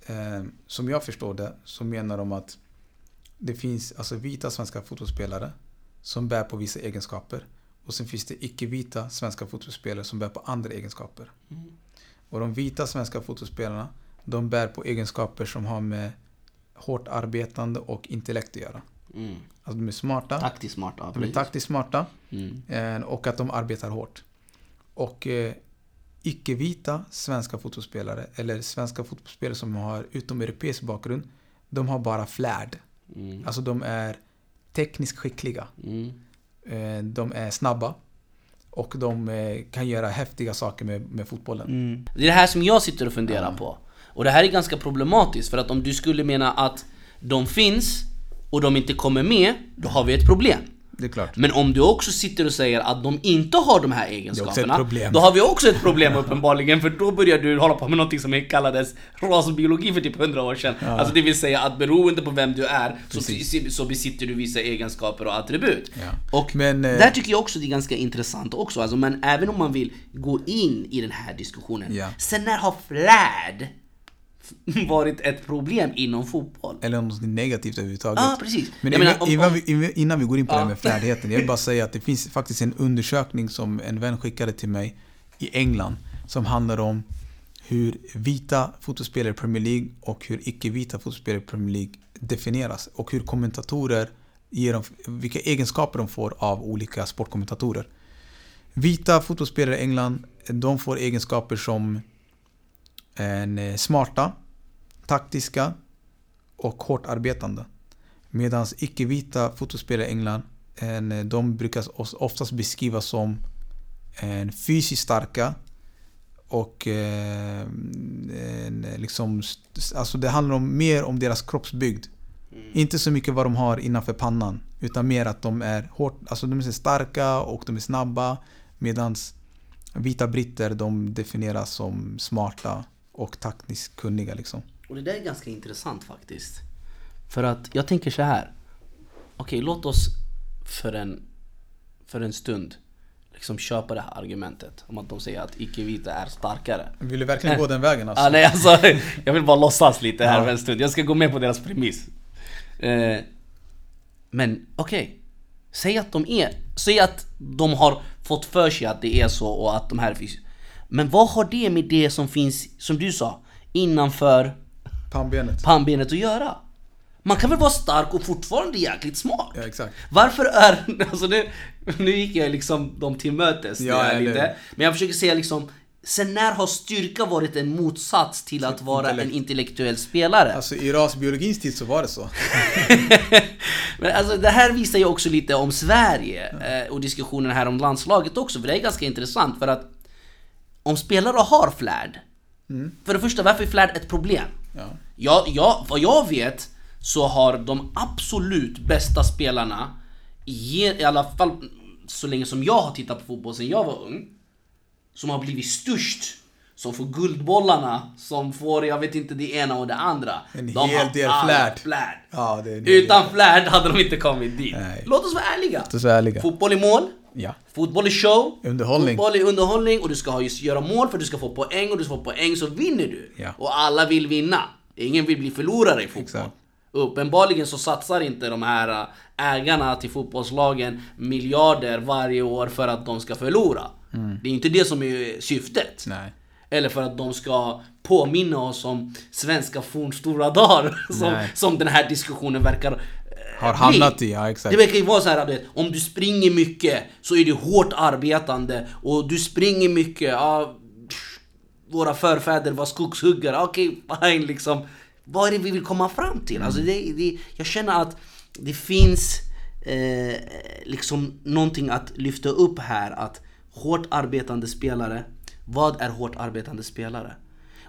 Eh, som jag förstår det så menar de att det finns alltså vita svenska fotbollsspelare som bär på vissa egenskaper. Och sen finns det icke-vita svenska fotbollsspelare som bär på andra egenskaper. Och de vita svenska fotbollsspelarna, de bär på egenskaper som har med hårt arbetande och intellekt att göra. Mm. Alltså de är smarta, Taktiskt smarta. de är taktiskt smarta Mm. eh, och att de arbetar hårt. Och eh, icke-vita svenska fotbollsspelare, eller svenska fotbollsspelare som har utomeuropeisk bakgrund, de har bara flärd. Mm. Alltså de är tekniskt skickliga. Mm. Eh, de är snabba. Och de eh, kan göra häftiga saker med, med fotbollen. Det är det här som jag sitter och funderar på. Och det här är ganska problematiskt för att om du skulle mena att de finns och de inte kommer med, då har vi ett problem. Det är klart. Men om du också sitter och säger att de inte har de här egenskaperna, då har vi också ett problem uppenbarligen, för då börjar du hålla på med något som kallades rasbiologi för typ 100 år sedan. Alltså det vill säga att beroende på vem du är, så, så besitter du vissa egenskaper och attribut. Ja. Och Men, eh, där tycker jag också det är ganska intressant också, alltså, men även om man vill gå in i den här diskussionen. Ja. Sen när har flärd varit ett problem inom fotboll? Eller något negativt överhuvudtaget. Ja, precis. Men Jag innan, menar, om- innan, vi, innan vi går in på Ja. det här med färdigheten. Jag vill bara säga att det finns faktiskt en undersökning som en vän skickade till mig i England. Som handlar om hur vita fotbollsspelare i Premier League och hur icke-vita fotbollsspelare i Premier League definieras. Och hur kommentatorer ger dem, vilka egenskaper de får av olika sportkommentatorer. Vita fotbollsspelare i England, de får egenskaper som en eh, smarta, taktiska och hårt arbetande. Medan icke-vita fotbollsspelare i England, en, de brukar oftast beskrivas som en fysiskt starka och eh, en, liksom, alltså det handlar om, mer om deras kroppsbygd. Inte så mycket vad de har innanför pannan. Utan mer att de är hårt, alltså de är starka och de är snabba. Medan vita britter de definieras som smarta och taktiskt kunniga liksom. Och det där är ganska intressant faktiskt. För att jag tänker så här. Okej, låt oss för en, för en stund liksom köpa det här argumentet om att de säger att icke-vita är starkare. Vill du verkligen gå den vägen alltså? Ah, nej, alltså, jag vill bara låtsas lite här för en stund. Jag ska gå med på deras premiss. Eh, men okej. Säg att de är... Säg att de har fått för sig att det är så och att de här. Men vad har det med det som finns, som du sa, innanför Pannbenet. pannbenet att göra? Man kan väl vara stark och fortfarande jäkligt smart? Ja, exakt. Varför är... Alltså nu, nu gick jag liksom dem till mötes Ja, där eller- lite. Men jag försöker säga liksom... Sen när har styrka varit en motsats till att vara en intellekt. intellektuell spelare? Alltså i rasbiologins tid så var det så. Men alltså det här visar ju också lite om Sverige eh, och diskussionen här om landslaget också, för det är ganska intressant för att om spelare har flärd, för det första, varför är flärd ett problem? Ja. Ja, ja, vad jag vet så har de absolut bästa spelarna, i, i alla fall så länge som jag har tittat på fotboll sedan jag var ung, som har blivit störst som får guldbollarna, som får, jag vet inte, det ena och det andra. En de hel har del flärd. flärd. Ja, Utan flärd hade de inte kommit dit. Nej. Låt oss vara ärliga. Låt oss vara ärliga. Fotboll är mål. Ja. Fotboll är show. Underhållning. Fotboll är underhållning och du ska just göra mål för du ska få poäng och du ska få poäng så vinner du. Ja. Och alla vill vinna. Ingen vill bli förlorare i fotboll. Exakt. Uppenbarligen så satsar inte de här äh, ägarna till fotbollslagen miljarder varje år för att de ska förlora. Det är inte det som är syftet. Nej. Eller för att de ska påminna oss om svenska fornstora dagar. Som, som den här diskussionen verkar Har hamnat i, ja exakt. Det verkar ju vara så här du vet, om du springer mycket så är du hårt arbetande och du springer mycket, ja, pff, våra förfäder var skogshuggare, okej fine liksom. Vad är det vi vill komma fram till? Alltså det, det, jag känner att det finns eh, liksom någonting att lyfta upp här att hårt arbetande spelare, vad är hårt arbetande spelare?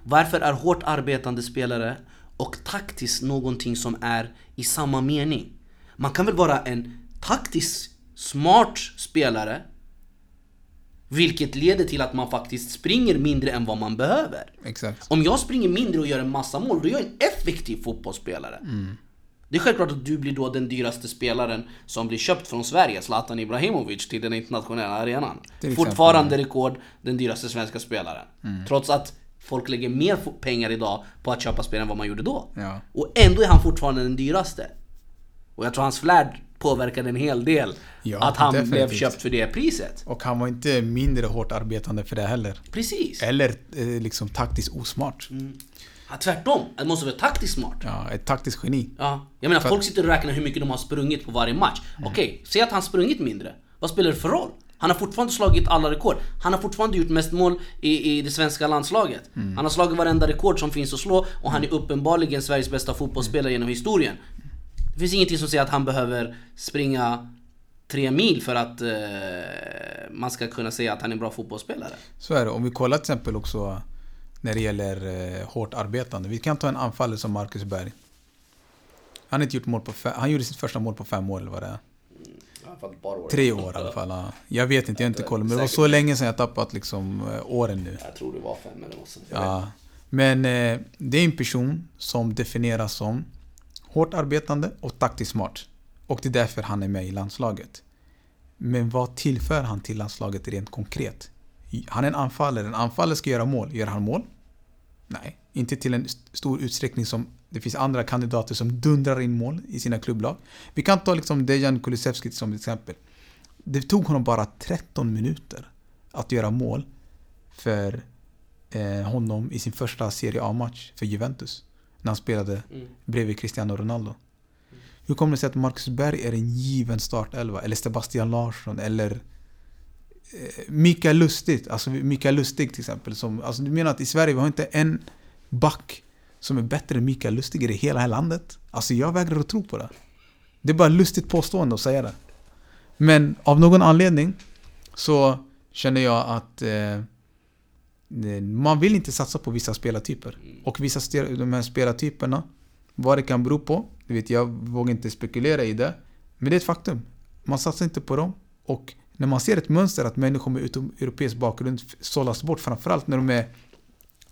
Varför är hårt arbetande spelare och taktiskt någonting som är i samma mening? Man kan väl vara en taktiskt smart spelare vilket leder till att man faktiskt springer mindre än vad man behöver. Exakt. Om jag springer mindre och gör en massa mål, då är jag en effektiv fotbollsspelare. Det är självklart att du blir då den dyraste spelaren som blir köpt från Sverige, Zlatan Ibrahimovic, till den internationella arenan. Exempel. Fortfarande rekord, den dyraste svenska spelaren. Trots att folk lägger mer pengar idag på att köpa spelare än vad man gjorde då. Ja. Och ändå är han fortfarande den dyraste. Och jag tror hans flärd påverkade en hel del. Ja, att han blev definitivt. köpt för det priset. Och han var inte mindre hårt arbetande för det heller. Precis. Eller eh, liksom taktiskt osmart. Ja, tvärtom. Det måste vara taktiskt smart. Ja, ett taktiskt geni. Ja, jag menar folk sitter och räknar hur mycket de har sprungit på varje match. Okej, säg att han sprungit mindre. Vad spelar det för roll? Han har fortfarande slagit alla rekord. Han har fortfarande gjort mest mål i, i det svenska landslaget. Han har slagit varenda rekord som finns att slå och han är uppenbarligen Sveriges bästa fotbollsspelare genom historien. Det finns ingenting som säger att han behöver springa tre mil för att eh, man ska kunna säga att han är en bra fotbollsspelare. Så är det. Om vi kollar till exempel också när det gäller eh, hårt arbetande. Vi kan ta en anfallare som Marcus Berg. Han har inte gjort mål på fem, Han gjorde sitt första mål på fem år eller vad det är. Tre år i alla fall. ja. Jag vet inte, jag har inte kollat. Men det var så länge sedan jag tappat liksom eh, åren nu. Jag tror det var fem eller något sånt. Ja. Men eh, det är en person som definieras som hårt arbetande och taktiskt smart. Och det är därför han är med i landslaget. Men vad tillför han till landslaget rent konkret? Han är en anfallare. En anfallare ska göra mål. Gör han mål? Nej, inte till en stor utsträckning som det finns andra kandidater som dundrar in mål i sina klubblag. Vi kan ta liksom Dejan Kulusevski som exempel. Det tog honom bara 13 minuter att göra mål för eh, honom i sin första Serie A-match för Juventus. När han spelade Mm. bredvid Cristiano Ronaldo. Hur kommer det sig att Marcus Berg är en given startelva? Eller Sebastian Larsson? Eller eh, Mikael Lustig? Alltså Mikael Lustig till exempel. Som, alltså du menar att i Sverige vi har inte en back som är bättre än Mikael Lustig i hela här landet? Alltså jag vägrar att tro på det. Det är bara lustigt påstående att säga det. Men av någon anledning så känner jag att eh, man vill inte satsa på vissa spelartyper. Och vissa ste- de här spelartyperna, vad det kan bero på, det vet jag, vågar inte spekulera i det. Men det är ett faktum. Man satsar inte på dem. Och när man ser ett mönster att människor med utomeuropeisk bakgrund sållas bort, framförallt när de är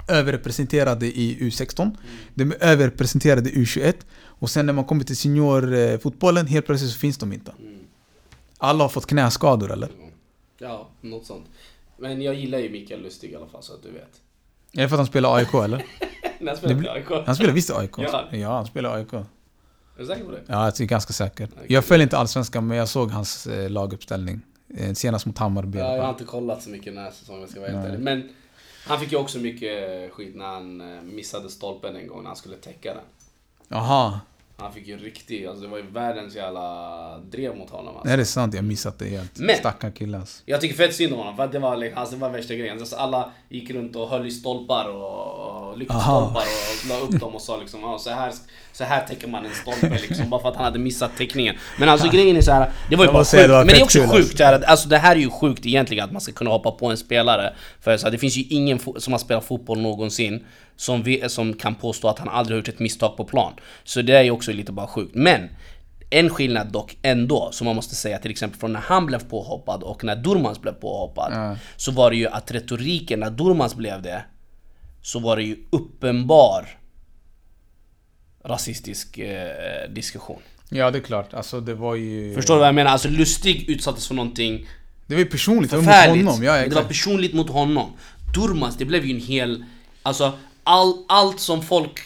överrepresenterade i U16. De är överrepresenterade i U21. Och sen när man kommer till seniorfotbollen, helt plötsligt så finns de inte. Alla har fått knäskador eller? Ja, något sånt. Men jag gillar ju Mikael Lustig i alla fall så att du vet. Är det för att han spelar AIK eller? Jag spelade Det i AIK. Han spelar visst AIK. Ja. Ja, han spelar AIK. Är du säker på det? Ja, jag är ganska säker. Okej. Jag följer inte Allsvenskan, men jag såg hans eh, laguppställning. Eh, senast mot Hammarby. Ja, jag har inte kollat så mycket den här säsongen, jag ska vara helt Nej. ärlig. Men han fick ju också mycket skit när han eh, missade stolpen en gång när han skulle täcka den. Jaha, Han fick ju riktigt, alltså det var ju världens jävla drev mot honom alltså. är det sant? Jag missat det helt. Men- Stackarn killar alltså. Jag tycker fett synd om honom för att det var, liksom, alltså, det var värsta grejen. Alltså, alla gick runt och höll i stolpar och, och lyktstolpar och la upp dem och sa liksom "Ja, så här, så här täcker man en stolpe liksom bara för att han hade missat täckningen. Men alltså grejen är så här, det var ju Jag bara sjukt. det Men det är också kul, sjukt så här, att, alltså det här är ju sjukt egentligen att man ska kunna hoppa på en spelare. För så här, det finns ju ingen som har spelat fotboll någonsin som, vi, som kan påstå att han aldrig har gjort ett misstag på plan. Så det är ju också lite bara sjukt. Men en skillnad dock ändå, som man måste säga till exempel från när han blev påhoppad och när Durmaz blev påhoppad. Ja. Så var det ju att retoriken när Durmaz blev det, så var det ju uppenbar rasistisk eh, diskussion. Ja, det är klart. Alltså det var ju... Förstår du vad jag menar? Alltså Lustig utsattes för någonting Det var ju personligt, det var mot honom. Ja, det var personligt mot honom. Durmaz, det blev ju en hel... Alltså, all, allt som folk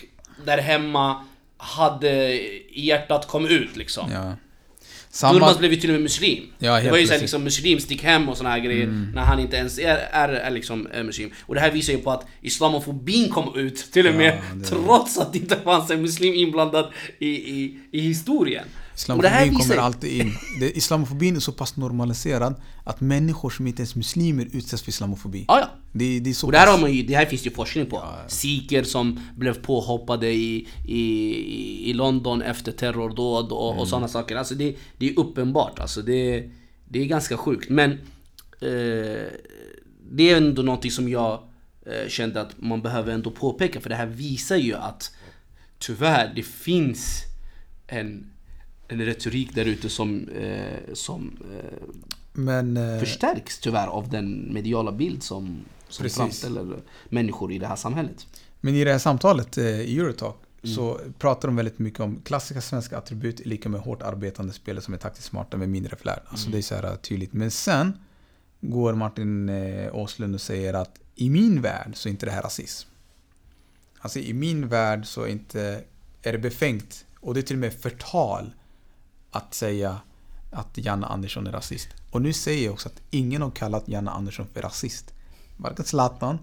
där hemma hade i hjärtat kom ut liksom. Ja. Durmaz Samma... blev ju till och med muslim. Ja, det var ju såhär liksom muslim, stick hem och såna här grejer när han inte ens är, är, är liksom är muslim. Och det här visar ju på att islamofobin kom ut till och med det- trots att det inte fanns en muslim inblandad i, i, i historien. Islamofobin visar kommer alltid in. Det, islamofobin är så pass normaliserad att människor som inte ens är muslimer utsätts för islamofobi. Ja, ja. Det, det är så Och det här, pass... har man ju, det här finns ju forskning på. Sikher som blev påhoppade i, i, i London efter terrordåd och, och sådana saker. Alltså det, det är uppenbart. Alltså det, det är ganska sjukt. Men eh, det är ändå någonting som jag eh, kände att man behöver ändå påpeka. För det här visar ju att tyvärr, det finns en, en retorik där ute som, eh, som eh, Men... eh, förstärks tyvärr av den mediala bild som, som Precis. framställer människor i det här samhället. Men i det här samtalet eh, i Eurotalk Mm. så pratar de väldigt mycket om klassiska svenska attribut lika med hårt arbetande spelare som är taktiskt smarta med mindre flärd. Alltså Mm. det är så här tydligt. Men sen går Martin eh, Åslund och säger att i min värld så är inte det här rasism. Alltså i min värld så är, inte, är det befängt och det är till och med förtal att säga att Janne Andersson är rasist. Och nu säger jag också att ingen har kallat Janne Andersson för rasist. Varken Zlatan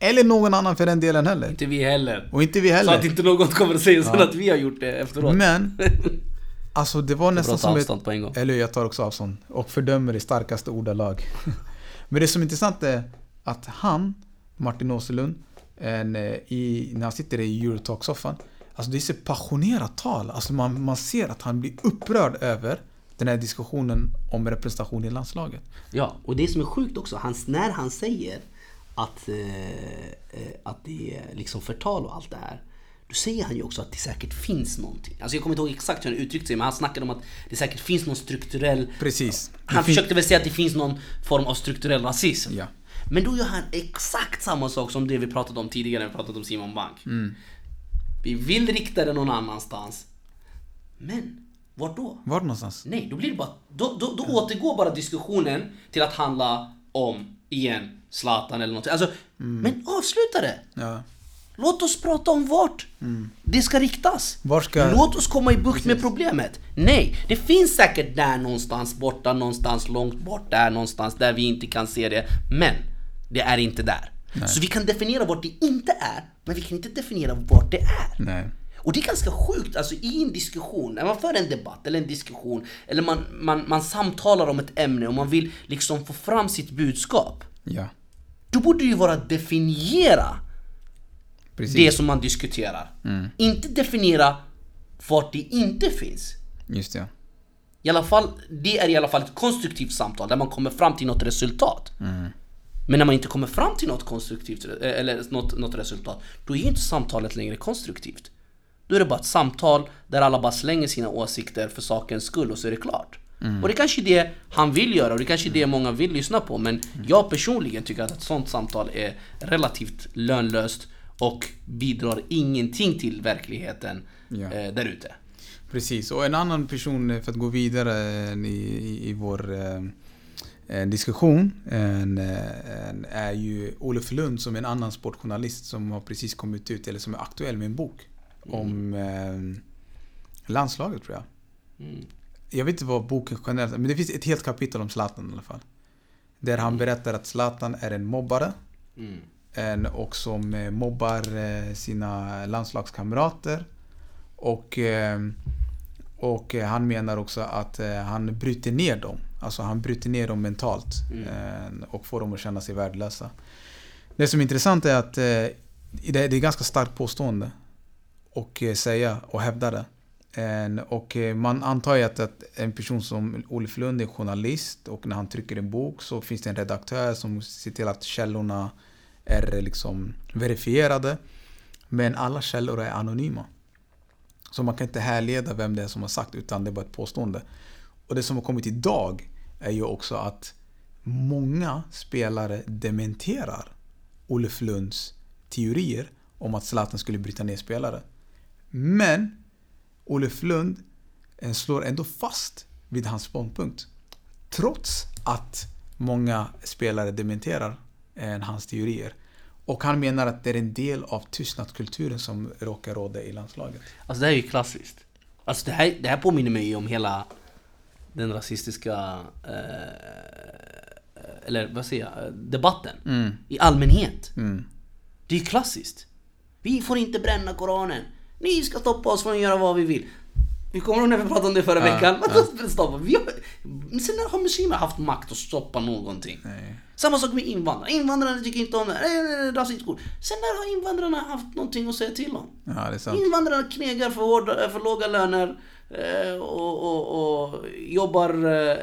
eller någon annan för den delen heller. Inte vi heller. Och inte vi Så heller. att inte någon kommer att säga Ja. att vi har gjort det efteråt. Men, alltså det var nästan som ett... på en gång. Eller jag tar också avstånd. Och fördömer i starkaste ordalag. Men det som är intressant är att han, Martin Åserlund, en, eh, i, när han sitter i Eurotalk-soffan, alltså det är så passionerat tal. Alltså man, man ser att han blir upprörd över den här diskussionen om representation i landslaget. Ja, och det som är sjukt också, han, när han säger att, eh, eh, att det är liksom förtal och allt det här. Då säger han ju också att det säkert finns någonting. Alltså jag kommer inte ihåg exakt hur han uttryckte sig, men han snackade om att det säkert finns någon strukturell... Precis. Han försökte väl säga att det finns någon form av strukturell rasism. Ja. Men då gör han exakt samma sak som det vi pratade om tidigare när vi pratade om Simon Bank. Mm. Vi vill rikta det någon annanstans. Men, vart då? Var någonstans? Nej, då blir det bara... Då, då, då återgår bara diskussionen till att handla om, igen, Zlatan eller någonting. Alltså, men avsluta det! Ja. Låt oss prata om vart det ska riktas. Ska- Låt oss komma i bukt med problemet. Nej, det finns säkert där någonstans borta, någonstans långt bort, där någonstans där vi inte kan se det. Men det är inte där. Så vi kan definiera vart det inte är, men vi kan inte definiera vart det är. Nej. Och det är ganska sjukt, alltså i en diskussion, när man för en debatt eller en diskussion, eller man, man, man samtalar om ett ämne och man vill liksom få fram sitt budskap. Ja. Då borde det ju vara att definiera Precis. det som man diskuterar. Inte definiera vart det inte finns. Just det. I alla fall, det är i alla fall ett konstruktivt samtal där man kommer fram till något resultat. Men när man inte kommer fram till något konstruktivt eh, eller något, något resultat, då är ju inte samtalet längre konstruktivt. Då är det bara ett samtal där alla bara slänger sina åsikter för sakens skull och så är det klart. Och det kanske är det han vill göra och det kanske är det många vill lyssna på men jag personligen tycker att ett sånt samtal är relativt lönlöst och bidrar ingenting till verkligen Ja. eh, där ute. Precis, och en annan person eh, för att gå vidare eh, i, i, i vår eh, eh, diskussion en, eh, en, är ju Olof Lund som är en annan sportjournalist som har precis kommit ut, eller som är aktuell med en bok om eh, landslaget tror jag. Mm. Jag vet inte vad boken generellt men det finns ett helt kapitel om Zlatan i alla fall. Där han berättar att Zlatan är en mobbare Mm. en, och som eh, mobbar sina landslagskamrater. Och, och han menar också att han bryter ner dem. Alltså han bryter ner dem mentalt eh, och får dem att känna sig värdelösa. Det som är intressant är att eh, det är ett ganska starkt påstående och eh, säga och hävda det. Och man antar ju att, att en person som Olof Lund är journalist och när han trycker en bok så finns det en redaktör som ser till att källorna är liksom verifierade. Men alla källor är anonyma. Så man kan inte härleda vem det är som har sagt utan det är bara ett påstående. Och det som har kommit idag är ju också att många spelare dementerar Olof Lunds teorier om att Zlatan skulle bryta ner spelare. Men Olof Lund eh, slår ändå fast vid hans ståndpunkt. Trots att många spelare dementerar eh, hans teorier. Och han menar att det är en del av tystnadskulturen som råkar råda i landslaget. Alltså det här är ju klassiskt. Alltså det här, det här påminner mig om hela den rasistiska, eh, eller vad säger jag, debatten. Mm. I allmänhet. Mm. Det är ju klassiskt. Vi får inte bränna Koranen. Ni ska stoppa oss från att göra vad vi vill. Vi kommer ihåg när vi pratade om det förra Ja, veckan. ja. Stoppa? Vi har, sen när har muslimer haft makt att stoppa någonting? Nej. Samma sak med invandrare. Invandrarna tycker inte om det. här. Rasistskol. Sen när har invandrarna haft någonting att säga till om? Ja, det är sant. Invandrarna knegar för, hårda, för låga löner eh, och, och, och jobbar eh,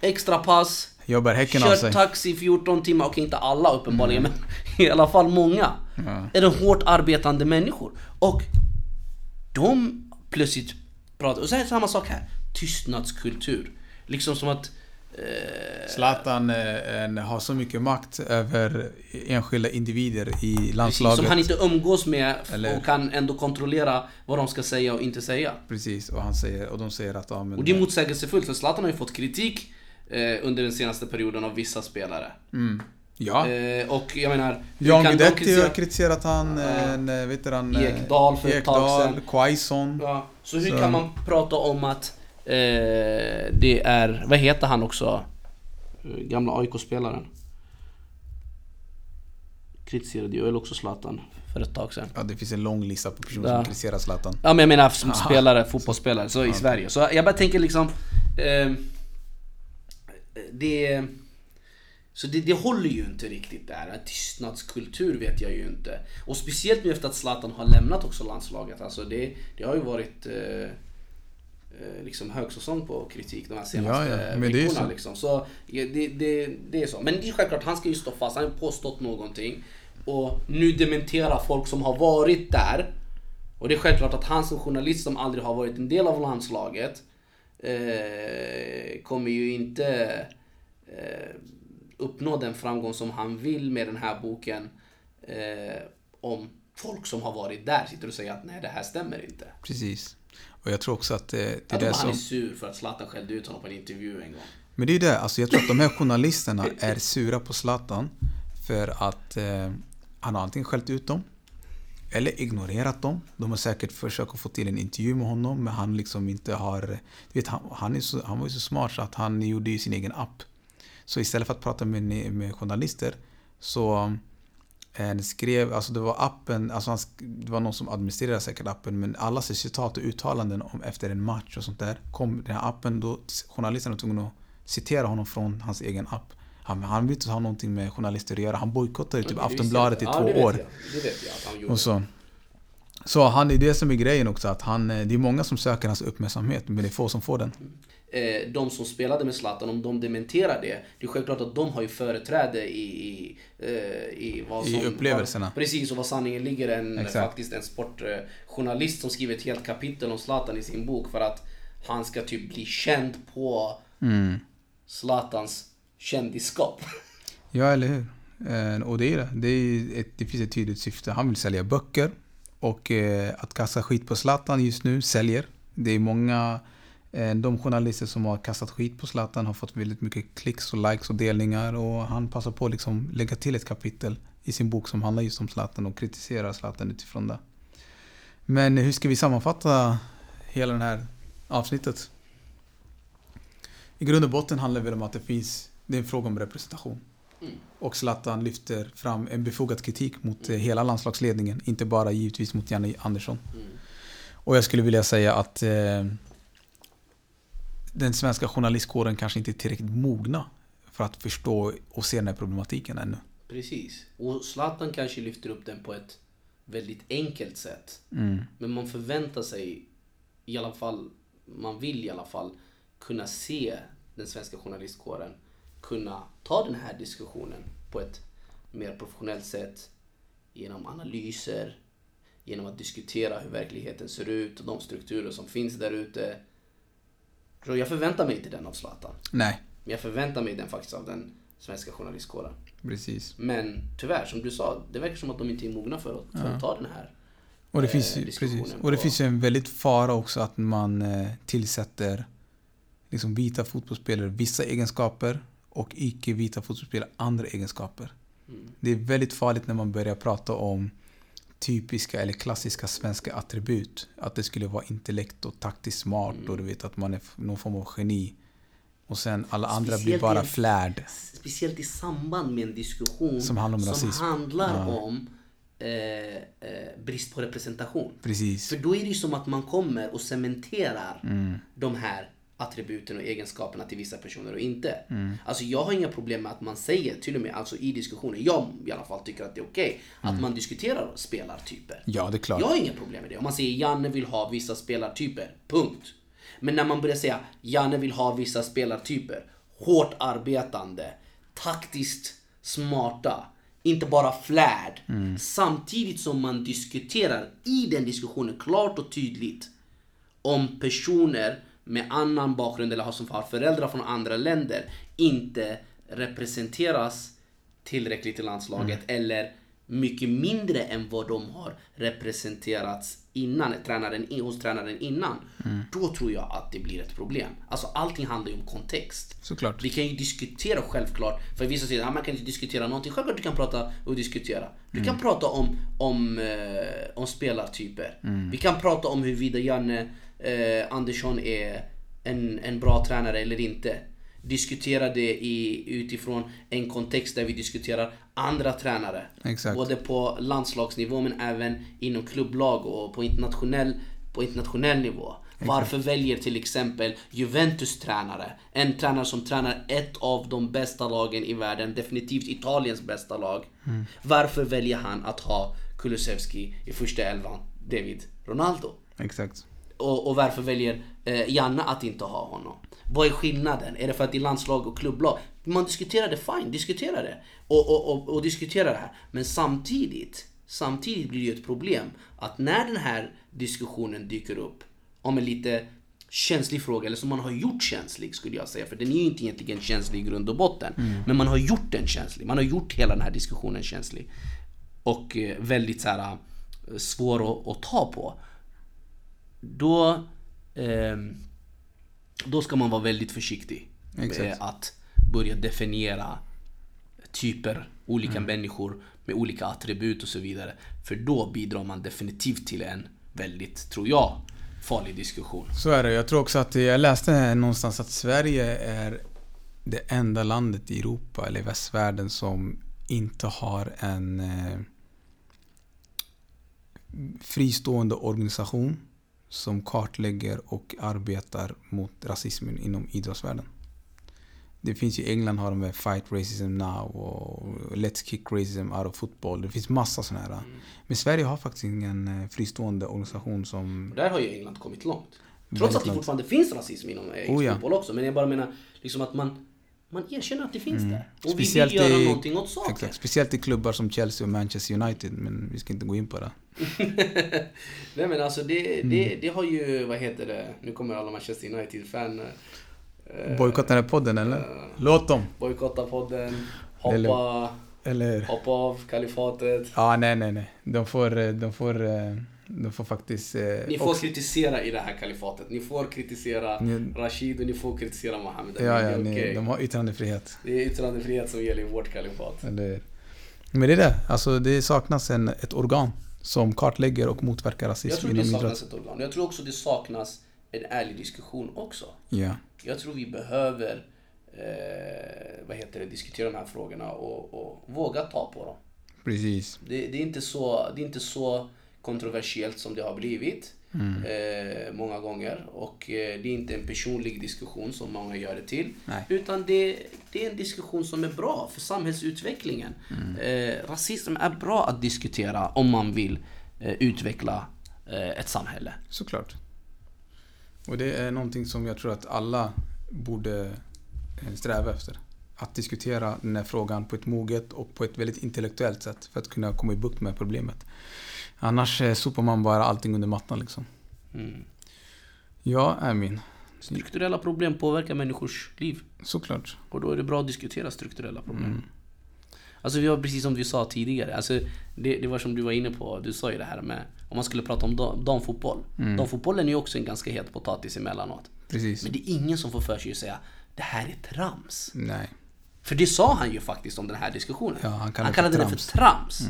extra pass. Jobbar häcken av Kör sig. taxi 14 timmar, okej inte alla uppenbarligen men i alla fall många. Ja. Är det hårt arbetande människor. Och de plötsligt pratar, och så är samma sak här. Tystnadskultur. Liksom som att... Eh, Zlatan eh, har så mycket makt över enskilda individer i precis, landslaget. som han inte umgås med Eller- och kan ändå kontrollera vad de ska säga och inte säga. Precis, och, han säger, och de säger att... Ja, men, Och det är motsägelsefullt för Zlatan har ju fått kritik eh, under den senaste perioden av vissa spelare. mm. Ja. Eh, och jag menar... Jan Guidetti kritisera- har kritiserat han, en, eh, vet du han... eh, Ekdal för ett tag Ekdal, sedan. Quaison. Ja, så hur Så- kan man prata om att eh, det är, vad heter han också? Eh, Gamla AIK-spelaren. Kritiserade ju också Zlatan för ett tag sedan. Ja, det finns en lång lista på personer Ja. som kritiserar Zlatan. Ja men jag menar som spelare, fotbollsspelare, så i Sverige. Så jag bara tänker liksom... Eh, det... Så det, det håller ju inte riktigt där. Tystnadskultur vet jag ju inte. Och speciellt nu efter att Zlatan har lämnat också landslaget. Alltså det, det har ju varit eh, eh, liksom högsäsong på kritik de här senaste Ja, ja, men det är ju veckorna. så. Liksom. Så ja, det, det, det är så. Men det är självklart, han ska ju stå fast. Han har påstått någonting. Och nu dementerar folk som har varit där. Och det är självklart att han som journalist som aldrig har varit en del av landslaget eh, kommer ju inte eh, uppnå den framgång som han vill med den här boken eh, om folk som har varit där sitter och säger att nej det här stämmer inte. Precis. Och jag tror också att det, det Jag är det han är som... sur för att Zlatan skällde ut honom på en intervju en gång. Men det är ju det, alltså jag tror att de här journalisterna är sura på Zlatan för att eh, han har antingen skällt ut dem eller ignorerat dem. De har säkert försökt få till en intervju med honom men han liksom inte har... Du vet, han, han, så, han var ju så smart så att han gjorde ju sin egen app. Så istället för att prata med, med journalister så eh, skrev, alltså det var appen, alltså han, det var någon som administrerade säkert appen men alla citat och uttalanden om efter en match och sånt där kom den här appen då journalisten var tvungen att citera honom från hans egen app. Han, han vill inte ha någonting med journalister att göra. Han bojkottade typ Aftonbladet i två ja, vet år. Jag. Det vet jag att han gjorde. Och så. Så han, det är det som är grejen också, att han, eh, det är många som söker hans uppmärksamhet, men det är få som får den. Eh, de som spelade med Zlatan, om de dementerar det, det är självklart att de har ju företräde i, i, eh, i, vad I som, upplevelserna. Vad, precis, och vad sanningen ligger. En, Exakt. faktiskt en sportjournalist som skriver ett helt kapitel om Zlatan i sin bok för att han ska typ bli känd på Mm. Zlatans kändisskap. Ja, eller hur? Eh, Och det är det. Det, är ett, det finns ett tydligt syfte. Han vill sälja böcker. Och att kasta skit på Zlatan just nu säljer. Det är många... eh, De journalister som har kastat skit på Zlatan har fått väldigt mycket klicks och likes och delningar. Och han passar på att liksom lägga till ett kapitel i sin bok som handlar just om Zlatan och kritiserar Zlatan utifrån det. Men hur ska vi sammanfatta hela det här avsnittet? I grund och botten handlar det om att det finns... Det är en fråga om representation. Mm. Och Zlatan lyfter fram en befogad kritik mot eh, hela landslagsledningen. Inte bara givetvis mot Janne Andersson. Mm. Och jag skulle vilja säga att eh, den svenska journalistkåren kanske inte är tillräckligt mogna för att förstå och se den här problematiken ännu. Precis. Och Zlatan kanske lyfter upp den på ett väldigt enkelt sätt. Mm. Men man förväntar sig i alla fall, man vill i alla fall kunna se den svenska journalistkåren kunna ta den här diskussionen på ett mer professionellt sätt genom analyser, genom att diskutera hur verkligheten ser ut och de strukturer som finns där ute. Så jag förväntar mig inte den av Zlatan. Nej, Men jag förväntar mig den faktiskt av den svenska journalistkåren. Precis. Men tyvärr, som du sa, det verkar som att de inte är mogna för att, för att ta den här. Och det, eh, finns, precis. och det på- finns ju en väldigt fara också att man eh, tillsätter liksom vita fotbollsspelare vissa egenskaper och icke-vita fotbollsspelare andra egenskaper. Mm. Det är väldigt farligt när man börjar prata om typiska eller klassiska svenska attribut. Att det skulle vara intellekt och taktiskt smart Mm. och du vet att man är någon form av geni. Och sen alla andra blir bara flärd. Speciellt i samband med en diskussion Som handlar om som handlar Ja. om eh, eh, brist på representation. Precis. För då är det ju som att man kommer och cementerar Mm. de här attributen och egenskaperna till vissa personer och inte. Mm. Alltså jag har inga problem med att man säger, till och med alltså i diskussioner, jag i alla fall tycker att det är okej, att man diskuterar spelartyper. Ja, det är klart. Jag har inga problem med det. Om man säger Janne vill ha vissa spelartyper, punkt. Men när man börjar säga Janne vill ha vissa spelartyper, hårt arbetande, taktiskt smarta, inte bara flärd. Samtidigt som man diskuterar i den diskussionen klart och tydligt om personer med annan bakgrund eller har som har föräldrar från andra länder inte representeras tillräckligt i landslaget eller mycket mindre än vad de har representerats innan, tränaren, hos tränaren innan. Då tror jag att det blir ett problem. Alltså allting handlar ju om kontext. Såklart. Vi kan ju diskutera självklart, för vissa säger att man kan inte diskutera någonting. Självklart du kan prata och diskutera. Du kan prata om, om, eh, om spelartyper. Vi kan prata om huruvida Janne eh, Andersson är en, en bra tränare eller inte. Diskutera det i, utifrån en kontext där vi diskuterar andra tränare. Exakt. Både på landslagsnivå men även inom klubblag och på internationell, på internationell nivå. Varför väljer till exempel Juventus tränare, en tränare som tränar ett av de bästa lagen i världen, definitivt Italiens bästa lag. Varför väljer han att ha Kulusevski i första elvan, David Ronaldo? Exakt. Och, och varför väljer eh, Janne att inte ha honom? Vad är skillnaden? Är det för att det är landslag och klubblag? Man diskuterar det, fine, diskutera det. Och, och, och, och diskutera det här. Men samtidigt, samtidigt blir det ju ett problem att när den här diskussionen dyker upp om en lite känslig fråga, eller som man har gjort känslig skulle jag säga, för den är ju inte egentligen känslig i grund och botten. Men man har gjort den känslig, man har gjort hela den här diskussionen känslig. Och eh, väldigt så här eh, svår att, att ta på då, ehm, då ska man vara väldigt försiktig med Exakt. att börja definiera typer, olika människor med olika attribut och så vidare. För då bidrar man definitivt till en väldigt, tror jag, farlig diskussion. Så är det. Jag tror också att jag läste någonstans att Sverige är det enda landet i Europa eller i västvärlden som inte har en eh, fristående organisation som kartlägger och arbetar mot rasismen inom idrottsvärlden. Det finns i England har de med Fight Racism Now och Let's Kick Racism Out of Football. Det finns massa sådana här. Men Sverige har faktiskt ingen eh, fristående organisation som... Och där har ju England kommit långt. Trots att det långt. fortfarande finns rasism inom engelsk Oh ja. fotboll också. Men jag bara menar liksom att man, man erkänner att det finns där. Och Mm. Speciellt vi vill göra i- någonting åt saken. Exakt. Speciellt i klubbar som Chelsea och Manchester United, men vi ska inte gå in på det. Nej men alltså det, Mm. det, det har ju, vad heter det, nu kommer alla Manchester United-fan eh, Bojkotta den här podden eller? Låt dem! bojkotta podden, Eller- hoppa, Eller? hoppa av kalifatet. Ja, nej, nej, nej. De får, eh, de får, eh, de får faktiskt... eh, Ni får också- kritisera i det här kalifatet. Ni får kritisera Ni- Rashid och ni får kritisera Mohammed. Ja, ja, ni, okej. de har yttrandefrihet. Det är yttrandefrihet som gäller i vårt kalifat. Eller, men det är det. Alltså, det saknas en, ett organ som kartlägger och motverkar Jag rasism tror det saknas idrott. ett organ. Jag tror också det saknas en ärlig diskussion också. Ja, Jag tror vi behöver eh, vad heter det, diskutera de här frågorna och, och våga ta på dem. precis. Det, det, är inte så, det är inte så kontroversiellt som det har blivit eh, många gånger. Och eh, det är inte en personlig diskussion som många gör det till. Nej. Utan det, det är en diskussion som är bra för samhällsutvecklingen. Eh, rasism är bra att diskutera om man vill eh, utveckla ett samhälle. Såklart. Och det är någonting som jag tror att alla borde sträva efter. Att diskutera den här frågan på ett moget och på ett väldigt intellektuellt sätt för att kunna komma i bukt med problemet. Annars sopar man bara allting under mattan liksom. Mm. Ja, Amin. Strukturella problem påverkar människors liv. Såklart. Och då är det bra att diskutera strukturella problem. Mm. Alltså vi har precis som vi sa tidigare, alltså, det, det var som du var inne på, du sa ju det här med om man skulle prata om dam- damfotboll. Mm. Damfotbollen är ju också en ganska het potatis emellanåt. Precis. Men det är ingen som får för sig att säga det här är trams. Nej. För det sa han ju faktiskt om den här diskussionen. Ja, han kallade han det kallade för det för trams.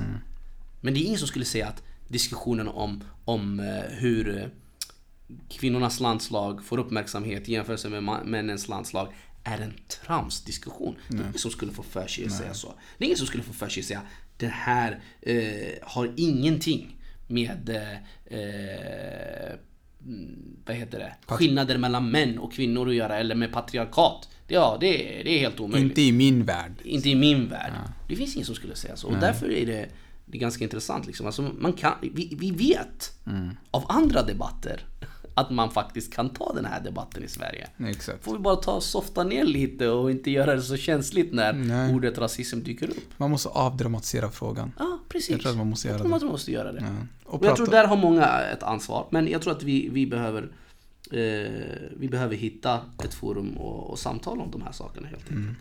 Men det är ingen som skulle säga att diskussionen om, om eh, hur eh, kvinnornas landslag får uppmärksamhet i jämförelse med männens landslag är en tramsdiskussion. Det är ingen som skulle få för sig att säga så. Det är ingen som skulle få för sig att säga det här eh, har ingenting med eh, mm, vad heter det? skillnader mellan män och kvinnor att göra eller med patriarkat. Ja, det, är- det är helt omöjligt. Inte i min värld. Inte i min värld. Det finns ingen som skulle säga så. Och därför är det, det är ganska intressant. Liksom. Alltså, man kan, vi, vi vet av andra debatter att man faktiskt kan ta den här debatten i Sverige. Exakt. Får vi bara ta softa ner lite och inte göra det så känsligt när Nej. ordet rasism dyker upp. Man måste avdramatisera frågan. Ja, precis. Jag tror att man måste göra det. man måste göra det. Ja. Och, Och jag tror där har många ett ansvar. Men jag tror att vi, vi behöver eh, vi behöver hitta ett forum och, och samtala om de här sakerna helt enkelt. Mm.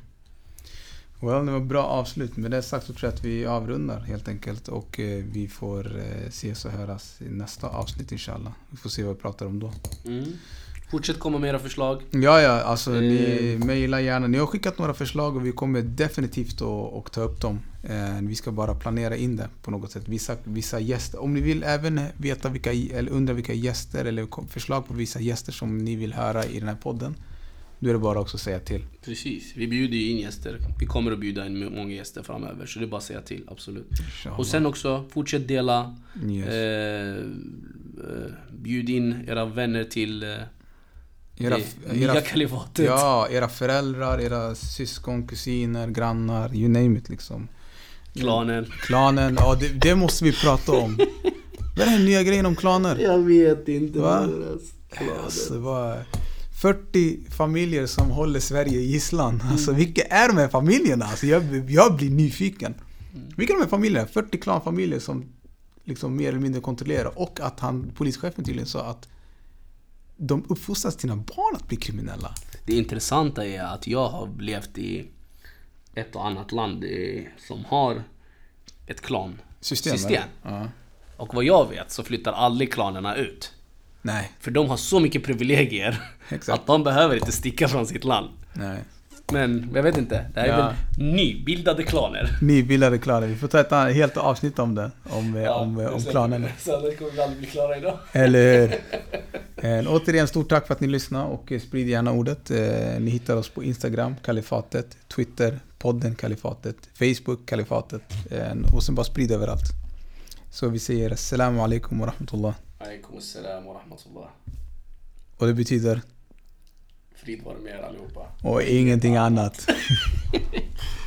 Well, det var bra avslut. Med det sagt så tror jag att vi avrundar helt enkelt. Och eh, vi får eh, ses och höras i nästa avsnitt inshallah. Vi får se vad vi pratar om då. Mm. Fortsätt komma med era förslag. Ja, ja, alltså ni Eh. mejla gärna. Ni har skickat några förslag och vi kommer definitivt att ta upp dem. Eh, vi ska bara planera in det på något sätt. Vissa, vissa gäster. Om ni vill även veta vilka, eller undra vilka gäster eller förslag på vissa gäster som ni vill höra i den här podden. Då är det bara också att säga till. Precis, vi bjuder ju in gäster. Vi kommer att bjuda in många gäster framöver. Så det är bara att säga till, absolut. Och sen också, fortsätt dela. Yes. Eh, eh, bjud in era vänner till eh, Era, det nya era, kalifatet. ja, era föräldrar, era syskon, kusiner, grannar, you name it liksom. Klanen. Klanen, ja det, det måste vi prata om. Vad är den nya grejen om klaner? Jag vet inte. Va? Alltså, var 40 familjer som håller Sverige i gisslan. Alltså vilka är de här familjerna? Alltså, jag, jag blir nyfiken. Vilka är de här familjerna? 40 klanfamiljer som liksom mer eller mindre kontrollerar. Och att han, polischefen tydligen sa att de uppfostrar sina barn att bli kriminella. Det intressanta är att jag har levt i ett och annat land som har ett klan System? Ja. Och vad jag vet så flyttar aldrig klanerna ut. Nej, För de har så mycket privilegier Exakt. att de behöver inte sticka från sitt land. nej. Men jag vet inte, det här är Ja. väl nybildade klaner. Nybildade klaner. Vi får ta ett helt avsnitt om det. Om, eh, om, om klanen. Så det kommer vi aldrig bli klara idag. Eller hur? Eh, återigen, stort tack för att ni lyssnade och eh, sprid gärna ordet. Eh, ni hittar oss på Instagram, Kalifatet, Twitter, podden Kalifatet, Facebook, Kalifatet. Och sen bara sprid överallt. Så vi säger Assalamu alaikum wa rahmatullah. Alaikum assalam wa rahmatullah. Och det betyder Frid vare med allihopa. och ingenting annat.